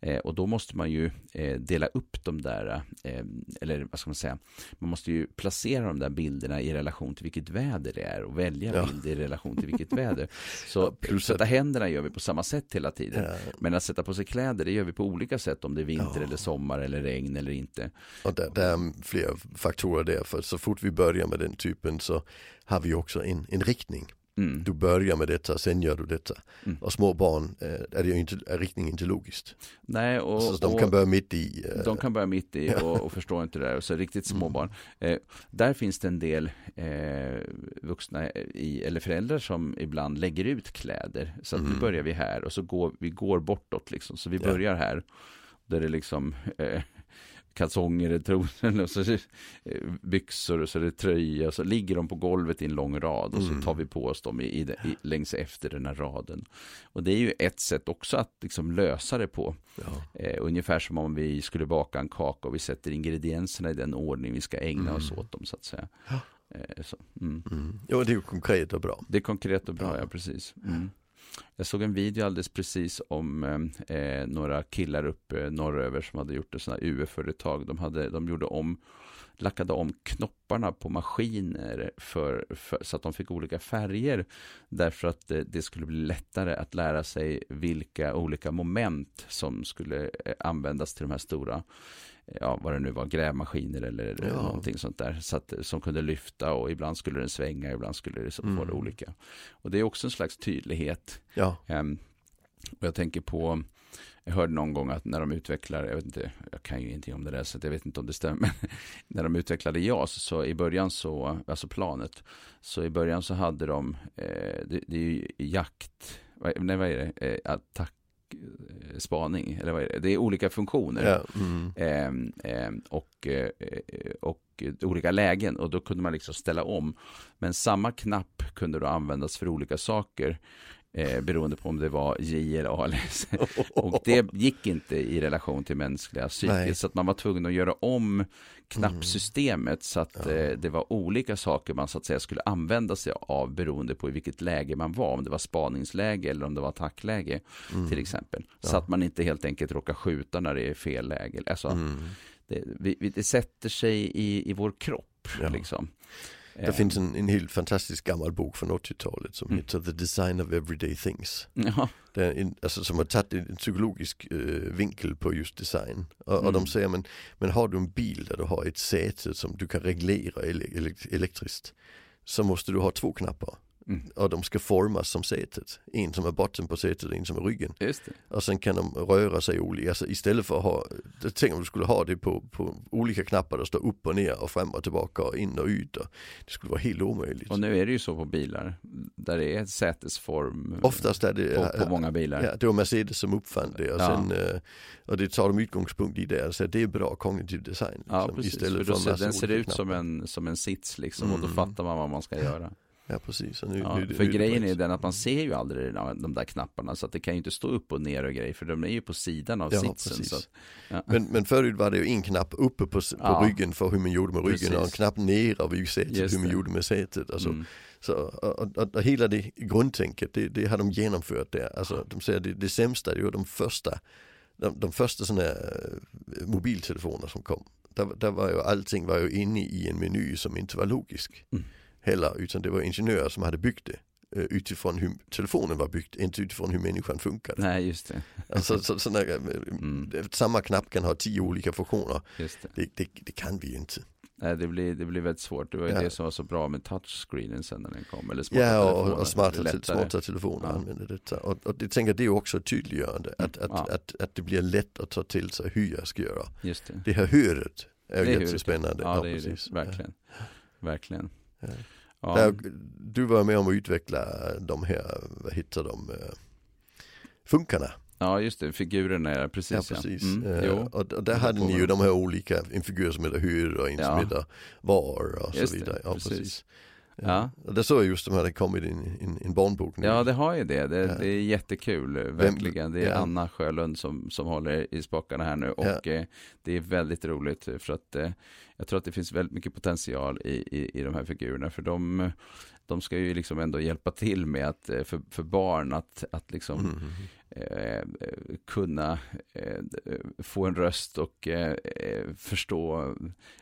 Eh, och då måste man ju eh, dela upp de där, eh, eller vad ska man säga, man måste ju placera de där bilderna i relation till vilket väder det är och välja ja. bilder i relation till vilket väder. Så ja, sätta händerna gör vi på samma sätt hela tiden. Ja. Men att sätta på sig kläder, det gör vi på olika sätt om det är vinter eller sommar eller regn eller inte. Och det, det är fler faktorer där, för så fort vi börjar med den typen så har vi också en, en riktning. Mm. Du börjar med detta, sen gör du detta. Mm. Och små barn är det ju inte, är riktningen inte logiskt. Nej, och, så de kan börja mitt i. Eh, de kan börja mitt i och, och förstå inte det där. Och så riktigt små mm. barn. Eh, där finns det en del eh, vuxna i, eller föräldrar som ibland lägger ut kläder. Så att nu mm. börjar vi här och så går vi går bortåt liksom. Så vi börjar här. Där det liksom eh, kalsonger, trosor, och så eh, byxor och så är det tröja. Och så ligger de på golvet i en lång rad och så mm. tar vi på oss dem i, i, i, längs efter den här raden. Och det är ju ett sätt också att liksom lösa det på. Ja. Eh, ungefär som om vi skulle baka en kaka och vi sätter ingredienserna i den ordning vi ska ägna mm. oss åt dem så att säga. Ja. Eh, så, mm. Mm. Jo, det är konkret och bra. Det är konkret och bra, ja, ja precis. Jag såg en video alldeles precis om eh, eh, några killar uppe norröver som hade gjort ett sådant här UF-företag. De, hade, de gjorde om, lackade om knopparna på maskiner för, för, så att de fick olika färger. Därför att det, det, skulle bli lättare att lära sig vilka olika moment som skulle eh, användas till de här stora ja, vad det nu var, grävmaskiner eller ja. någonting sånt där. Så att, som kunde lyfta och ibland skulle den svänga, ibland skulle det mm. vara olika. Och det är också en slags tydlighet. Ja. Um, och jag tänker på, jag hörde någon gång att när de utvecklar, jag vet inte, jag kan ju ingenting om det där så jag vet inte om det stämmer, när de utvecklade JAS så i början så, alltså planet, så i början så hade de, eh, det, det, är ju jakt, nej vad är det, eh, attack spaning, eller vad är det? Det är olika funktioner. Ja, mm. eh, eh, och, eh, och olika lägen och då kunde man liksom ställa om. Men samma knapp kunde då användas för olika saker eh, beroende på om det var J eller A och det gick inte i relation till mänskliga psyket så att man var tvungen att göra om knappsystemet mm. så att ja. eh, det var olika saker man så att säga skulle använda sig av beroende på i vilket läge man var, om det var spaningsläge eller om det var attackläge mm. till exempel. Ja. Så att man inte helt enkelt råkar skjuta när det är fel läge. Alltså, mm. det, vi, det sätter sig i, i vår kropp. Ja. Liksom. Det finns en, en helt fantastisk gammal bok från 80-talet som mm. heter The Design of Everyday Things. Ja. En, alltså, som har tagit en psykologisk uh, vinkel på just design. Och, mm. och, de mm. säger, men, men har du en bil där du har ett säte som du kan reglera ele elektriskt så måste du ha två knappar. Mm. Och de ska formas som sätet. En som är botten på sätet och en som är ryggen. Och sen kan de röra sig olika. Alltså istället för att ha, tänk om du skulle ha det på, på olika knappar, där står upp och ner och fram och tillbaka och in och ut. Och det skulle vara helt omöjligt. Och nu är det ju så på bilar, där det är sätesform Oftast är det, på, på många bilar. Ja, det var Mercedes som uppfann det och, sen, ja. och det tar de utgångspunkt i det. Så det är bra kognitiv design. Ja, liksom, precis. Istället för, för den ser ut som en, som en sits liksom mm. och då mm. fattar man vad man ska göra. Ja precis. Nu, ja, nu, för nu, grejen är den att man ser ju aldrig de där knapparna så att det kan ju inte stå upp och ner och grejer för de är ju på sidan av ja, sitsen. Så att, ja. men, men förut var det ju en knapp uppe på, på ryggen för hur man gjorde med ryggen precis. och en knapp nere vid sätet hur man gjorde med sätet. Alltså, mm. så, och, och, och, hela det grundtänket det, det, har de genomfört där. Alltså, de säger det, det sämsta det var de första, de, de första sådana här eh, mobiltelefoner som kom. Där, där var ju allting var ju inne i en meny som inte var logisk. Mm heller utan det var ingenjörer som hade byggt det eh, utifrån hur telefonen var byggd, inte utifrån hur människan funkar. Nej, just det. Alltså, så, så när, mm. Samma knapp kan ha tio olika funktioner. Just det. Det, det, det kan vi ju inte. Nej, det blir, det blir väldigt svårt. Det var ju ja. det som var så bra med touchscreenen sen när den kom. Eller smarta ja, och, och smarta, smarta telefoner ja. använder detta. Och, och det tänker det är också tydliggörande. Att, att, ja. att, att, det blir lätt att ta till sig hur jag ska göra. Just det. det här höret är ju jättespännande. Ja, det är det. Verkligen. Verkligen. Ja. Där, du var med om att utveckla de här, vad heter de, eh, funkarna. Ja, just det, figurerna, ja, precis. Ja, precis. Mm, Eh, jo. och, där hade ni ju de här olika, en figur som heter hur och en Ja. som heter var och så vidare. Ja, precis. precis. Ja. Det såg jag just de här, det kommit i en, barnbok nu. Ja, det har ju det. Det, Ja. det är jättekul, verkligen. Det är ja. Anna Sjölund som, som håller i spakarna här nu och eh, det är väldigt roligt för att eh, jag tror att det finns väldigt mycket potential i, i, i de här figurerna för de, de ska ju liksom ändå hjälpa till med att eh, för, för barn att, att liksom Mm eh, kunna eh, få en röst och eh, eh, förstå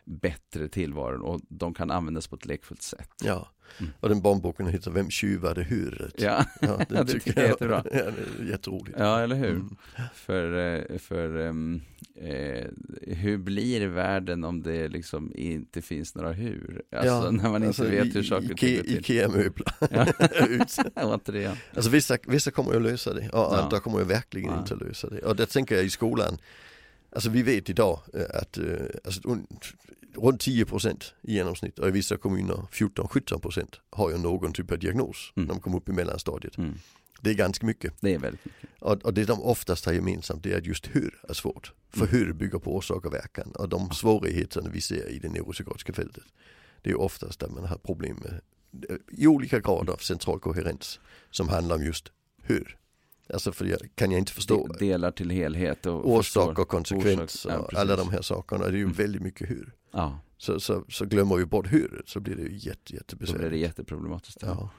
bättre tillvaron och de kan användas på ett lekfullt sätt. Ja, Mm. och den barnboken heter Vem tjuvade huret? Ja, ja det tycker jag är jättebra. Ja, det är jätteroligt. ja eller hur? Mm. För, eh, för ehm, eh, hur blir världen om det liksom inte finns några hur? Alltså Ja, när man inte alltså, vet i- hur saker och ting går till. Ikea-möbler. Ja. Ut. Återigen. Alltså vissa, vissa kommer ju att lösa det och Ja. andra kommer ju verkligen Ja. inte att lösa det. Och det tänker jag i skolan, alltså vi vet idag eh, att eh, alltså, un- runt 10% i genomsnitt och i vissa kommuner 14-17% har ju någon typ av diagnos Mm. när de kommer upp i mellanstadiet. Mm. Det är ganska mycket. Det är väldigt mycket. Och, och det de oftast har gemensamt det är att just hur är svårt. För Mm. hur bygger på orsak och verkan och de svårigheterna vi ser i det neuropsykiatriska fältet. Det är oftast där man har problem med eh, i olika grad av central koherens som handlar om just hur. Alltså för jag, kan jag inte förstå De- Delar till helhet och orsak och konsekvens orsak, ja, och precis. alla de här sakerna. Det är ju Mm. väldigt mycket hur. Ja, Så, så, så glömmer vi bort hur så blir det ju jätte, då blir det jättebesvärligt. jätteproblematiskt. Ja.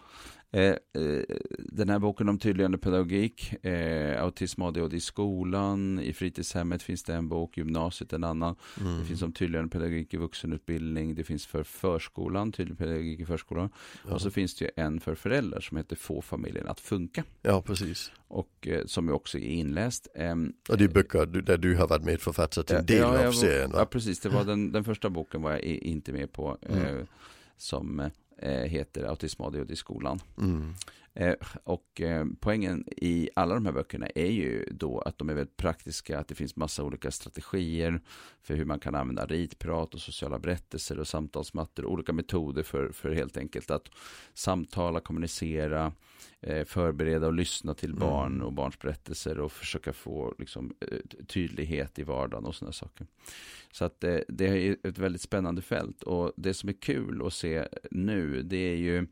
Eh, eh, den här boken om tydliggörande pedagogik, eh, autism och ADHD i skolan, i fritidshemmet finns det en bok, gymnasiet en annan. Mm. Det finns om tydliggörande pedagogik i vuxenutbildning, det finns för förskolan, tydlig pedagogik i förskolan. ja. Och så finns det ju en för föräldrar som heter Få familjen att funka. ja, precis. Och eh, som ju också är inläst. Ehm, Och det är böcker där du har varit medförfattare till en del ja, av serien Ja, va? precis. Det var den, den första boken var jag inte med på. Mm. som eh, heter Autism ADHD i skolan. Mm. Eh, och eh, poängen i alla de här böckerna är ju då att de är väldigt praktiska, att det finns massa olika strategier för hur man kan använda ritprat och sociala berättelser och samtalsmattor, olika metoder för, för helt enkelt att samtala, kommunicera, eh, förbereda och lyssna till Mm. barn och barns berättelser och försöka få liksom, eh, tydlighet i vardagen och sådana saker. Så att eh, det är ett väldigt spännande fält och det som är kul att se nu det är ju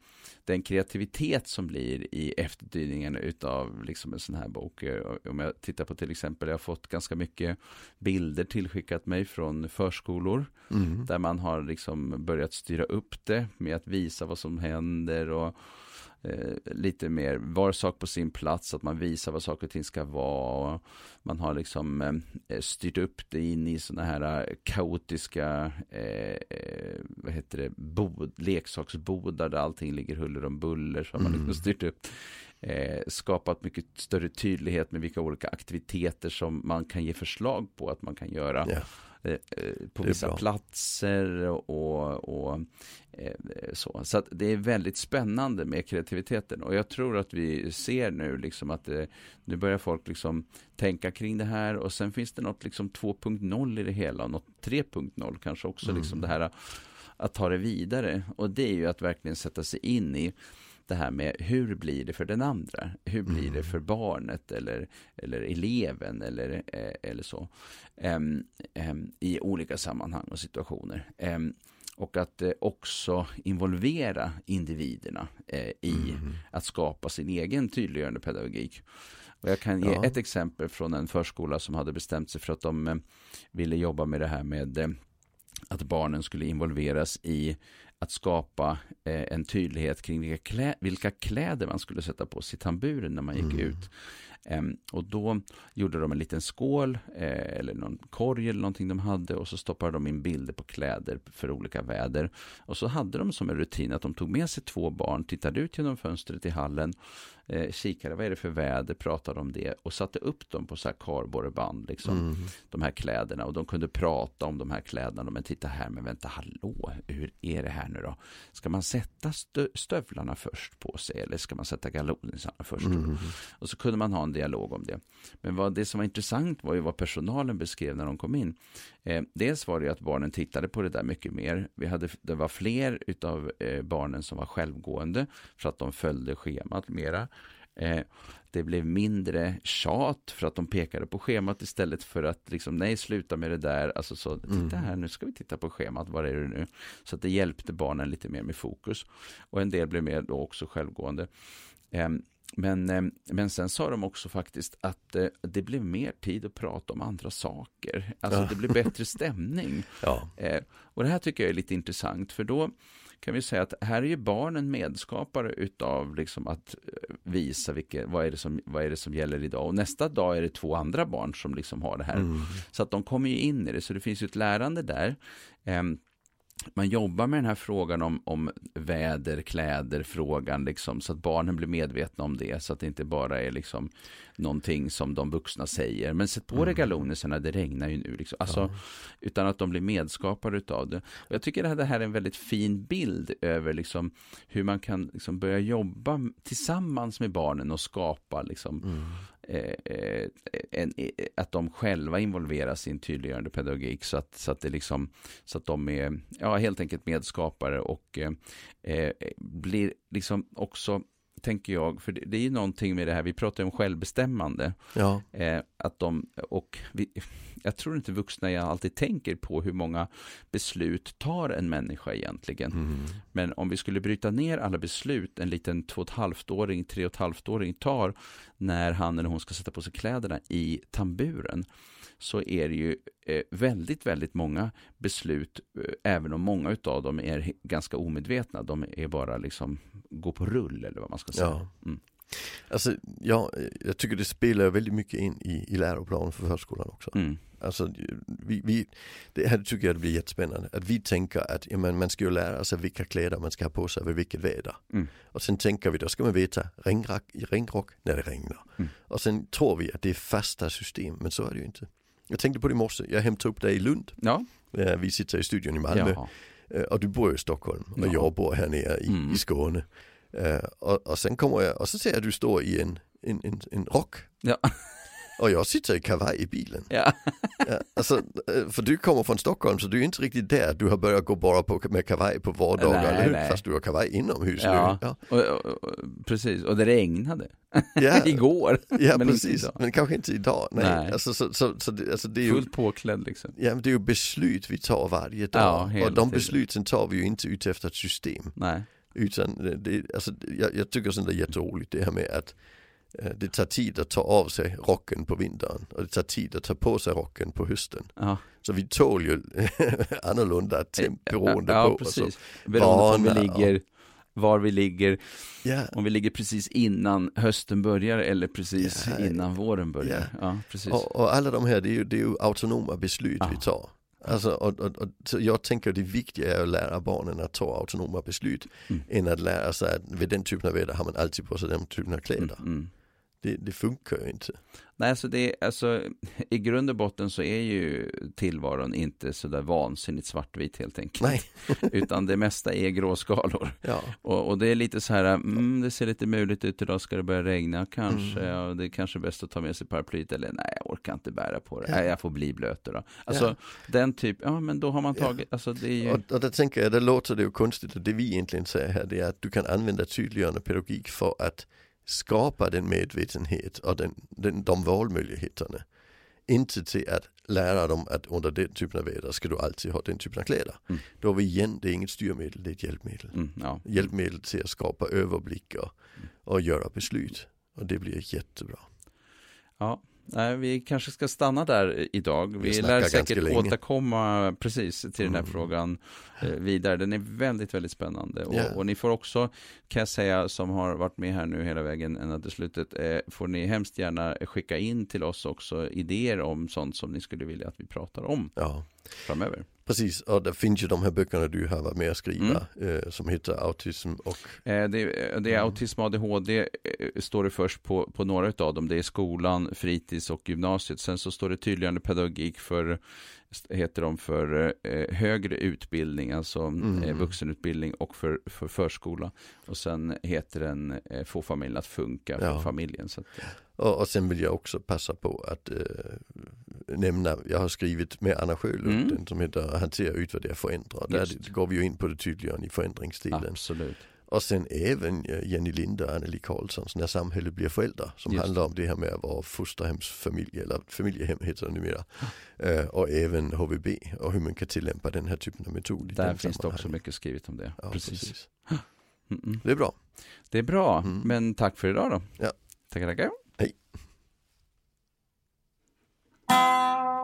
den kreativitet som blir i efterdyningarna utav liksom en sån här bok. Eh, Om jag tittar på till exempel, jag har fått ganska mycket bilder tillskickat mig från förskolor Mm. där man har liksom börjat styra upp det med att visa vad som händer och eh, lite mer var sak på sin plats, att man visar vad saker och ting ska vara. Man har liksom eh, styrt upp det in i sådana här eh, kaotiska eh, eh, vad heter det, bod, leksaksbodar där allting ligger huller om buller. Så har man Mm. liksom styrt upp eh, skapat mycket större tydlighet med vilka olika aktiviteter som man kan ge förslag på att man kan göra Ja. Eh, eh, på vissa bra. platser och, och eh, så. Så det är väldigt spännande med kreativiteten och jag tror att vi ser nu liksom att det, nu börjar folk liksom tänka kring det här och sen finns det något liksom 2.0 i det hela och något 3.0 kanske också Mm. liksom det här att ta det vidare och det är ju att verkligen sätta sig in i det här med hur blir det för den andra? Hur blir Mm. det för barnet eller, eller eleven eller, eh, eller så? Em, em, I olika sammanhang och situationer. Em, och att eh, också involvera individerna eh, i Mm. att skapa sin egen tydliggörande pedagogik. Och jag kan ge Ja. ett exempel från en förskola som hade bestämt sig för att de eh, ville jobba med det här med eh, att barnen skulle involveras i att skapa eh, en tydlighet kring vilka, klä, vilka kläder man skulle sätta på sig i tamburen när man gick Mm. ut. Em, och då gjorde de en liten skål eh, eller någon korg eller någonting de hade och så stoppade de in bilder på kläder för olika väder. Och så hade de som en rutin att de tog med sig två barn, tittade ut genom fönstret i hallen, eh, kikade vad är det för väder, pratade om det och satte upp dem på så här kardborreband, liksom, Mm. de här kläderna. Och de kunde prata om de här kläderna. Men titta här, men vänta, hallå, hur är det här nu då? Ska man sätta stö- stövlarna först på sig eller ska man sätta galonisarna först? Mm. Och så kunde man ha en dialog om det. Men vad det som var intressant var ju vad personalen beskrev när de kom in. Eh, dels var det ju att barnen tittade på det där mycket mer. Vi hade, det var fler utav eh, barnen som var självgående för att de följde schemat mera. Eh, det blev mindre tjat för att de pekade på schemat istället för att liksom, nej, sluta med det där. Alltså så, titta Mm. här, nu ska vi titta på schemat, vad är det nu? Så att det hjälpte barnen lite mer med fokus. Och en del blev mer då också självgående. Ehm, men, ehm, men sen sa de också faktiskt att eh, det blev mer tid att prata om andra saker. Alltså Ja. det blev bättre stämning. Ja, Eh, och det här tycker jag är lite intressant, för då kan vi säga att här är ju barnen medskapare utav liksom att eh, visa vilka, vad, är det som, vad är det som gäller idag. Och nästa dag är det två andra barn som liksom har det här. mm. Så att de kommer ju in i det, så det finns ju ett lärande där. Man jobbar med den här frågan om, om väder, kläder, frågan, liksom, så att barnen blir medvetna om det, så att det inte bara är liksom någonting som de vuxna säger. Men sätt på dig Mm. galonerna, det regnar ju nu. Liksom. Alltså, Ja. Utan att de blir medskapare utav det. Och jag tycker att det här är en väldigt fin bild över liksom hur man kan liksom börja jobba tillsammans med barnen och skapa liksom, Mm. Eh, eh, en, eh, att de själva involveras i en tydliggörande pedagogik så att, så att, det liksom, så att de är ja, helt enkelt medskapare och eh, eh blir liksom också tänker jag, för det, det är ju någonting med det här, vi pratar om självbestämmande, Ja, eh, att de, och vi, jag tror inte vuxna alltid tänker på hur många beslut tar en människa egentligen. mm. Men om vi skulle bryta ner alla beslut en liten två och ett halvt-åring, tre och ett halvt-åring tar när han eller hon ska sätta på sig kläderna i tamburen så är det ju eh, väldigt, väldigt många beslut, eh, även om många utav dem är ganska omedvetna. De är bara liksom, gå på rull eller vad man ska säga. ja. Mm. Alltså, ja, jag tycker det spelar väldigt mycket in i, i läroplanen för förskolan också. Mm. Alltså, vi, vi, det här tycker jag det blir jättespännande. Att vi tänker att ja, man ska ju lära sig vilka kläder man ska ha på sig vid vilket väder. Mm. Och sen tänker vi, då ska man veta regnrock, regnrock när det regnar. Mm. Och sen tror vi att det är fasta system, men så är det ju inte. Jag tänkte på det i morse, jag hämtade upp dig i Lund. Ja, Vi sitter i studion i Malmö. ja. Eh, Och du bor i Stockholm och Ja. jag bor här nere i, Mm. i Skåne. Och, och sen kommer jag och så ser jag att du står i en, en, en, en rock. Ja. Och jag sitter i kavaj i bilen. ja. Ja, alltså, eh, för du kommer från Stockholm så du är inte riktigt där. Du har börjat gå bara på, med kavaj på vardagar, Nej, eller hur? nej. Fast du har kavaj inomhus Ja. nu. Ja, Och, och, och, precis, och det regnade ja, igår. ja men precis. Men kanske inte idag. Nej. Nej. Alltså, så, så, så, det, alltså, det är ju Fullt påklädd liksom. Ja, men det är ju beslut vi tar varje dag. Ja, och de besluten tar vi ju inte ut efter ett system. Nej. Utan det, det, alltså, jag, jag tycker sånt är jätteroligt det här med att det tar tid att ta av sig rocken på vintern och det tar tid att ta på sig rocken på hösten. Ja. Så vi tål ju annorlunda temp beroende ja, på. Ja, och så. precis. Beroende på om vi ligger, var vi ligger, Ja, om vi ligger precis innan hösten börjar eller precis Ja, innan våren börjar. ja. Ja, precis. och, och alla de här det är ju, det är ju autonoma beslut Ja. vi tar. Alltså, och, och, och, jag tänker det viktiga är att lära barnen att ta autonoma beslut Mm. än att lära sig att vid den typen av väder har man alltid på sig den typen av kläder. Mm, mm. Det, det funkar ju inte. Nej, alltså det alltså, i grund och botten så är ju tillvaron inte så där vansinnigt svartvit helt enkelt. Nej. Utan det mesta är gråskalor. Ja, Och, och det är lite så här, mm, det ser lite muligt ut idag, ska det börja regna kanske? Mm. Ja, det är kanske bäst att ta med sig paraplyet, eller nej, jag orkar inte bära på det. Ja. Nej, jag får bli blöt då. Alltså, Ja. den typ, ja men då har man tagit, alltså det är ju, och, och där tänker jag, det låter det ju konstigt och det vi egentligen säger här det är att du kan använda tydliggörande pedagogik för att skapa den medvetenhet och den, den, de valmöjligheterna. Inte till att lära dem att under den typen av väder ska du alltid ha den typen av kläder. Mm. Då är vi igen, det är inget styrmedel, det är ett hjälpmedel. mm, ja. Hjälpmedel till att skapa överblick och, och göra beslut. Och det blir jättebra. Ja, nej, vi kanske ska stanna där idag. Vi Vi lär säkert länge. återkomma precis till den här Mm. frågan eh, vidare. Den är väldigt, väldigt spännande. Och, Ja. och ni får också, kan jag säga, som har varit med här nu hela vägen ända till slutet, eh, får ni hemskt gärna skicka in till oss också idéer om sånt som ni skulle vilja att vi pratar om Ja. framöver. Precis, och det finns ju de här böckerna du har varit med att skriva Mm. eh, som heter Autism och Eh, Det, är- det är Mm. autism och ADHD eh, står det först på, på några av dem. Det är skolan, fritids och gymnasiet. Sen så står det tydliggörande pedagogik för, heter de för eh, högre utbildning, alltså Mm. eh, vuxenutbildning och för, för förskola. Och sen heter den eh, Få familjen att funka för Ja. familjen. Så att, eh, Och, och sen vill jag också passa på att eh, nämna, jag har skrivit med Anna Sjölund, Mm. som heter Hantera, utvärdera, förändra. Där Just. går vi ju in på det tydliggörande i förändringsdelen. absolut. Och sen även eh, Jenny Linde och Anneli Karlssons När samhället blir föräldrar som Just handlar om det här med att vara fosterhemsfamilj eller familjehem heter det numera. Eh, och även HVB och hur man kan tillämpa den här typen av metod. Där finns det också mycket skrivet om det. Ja, precis. precis. Mm -mm. Det är bra. Det är bra, Mm. men tack för idag då. Ja. Tackar, tackar. Música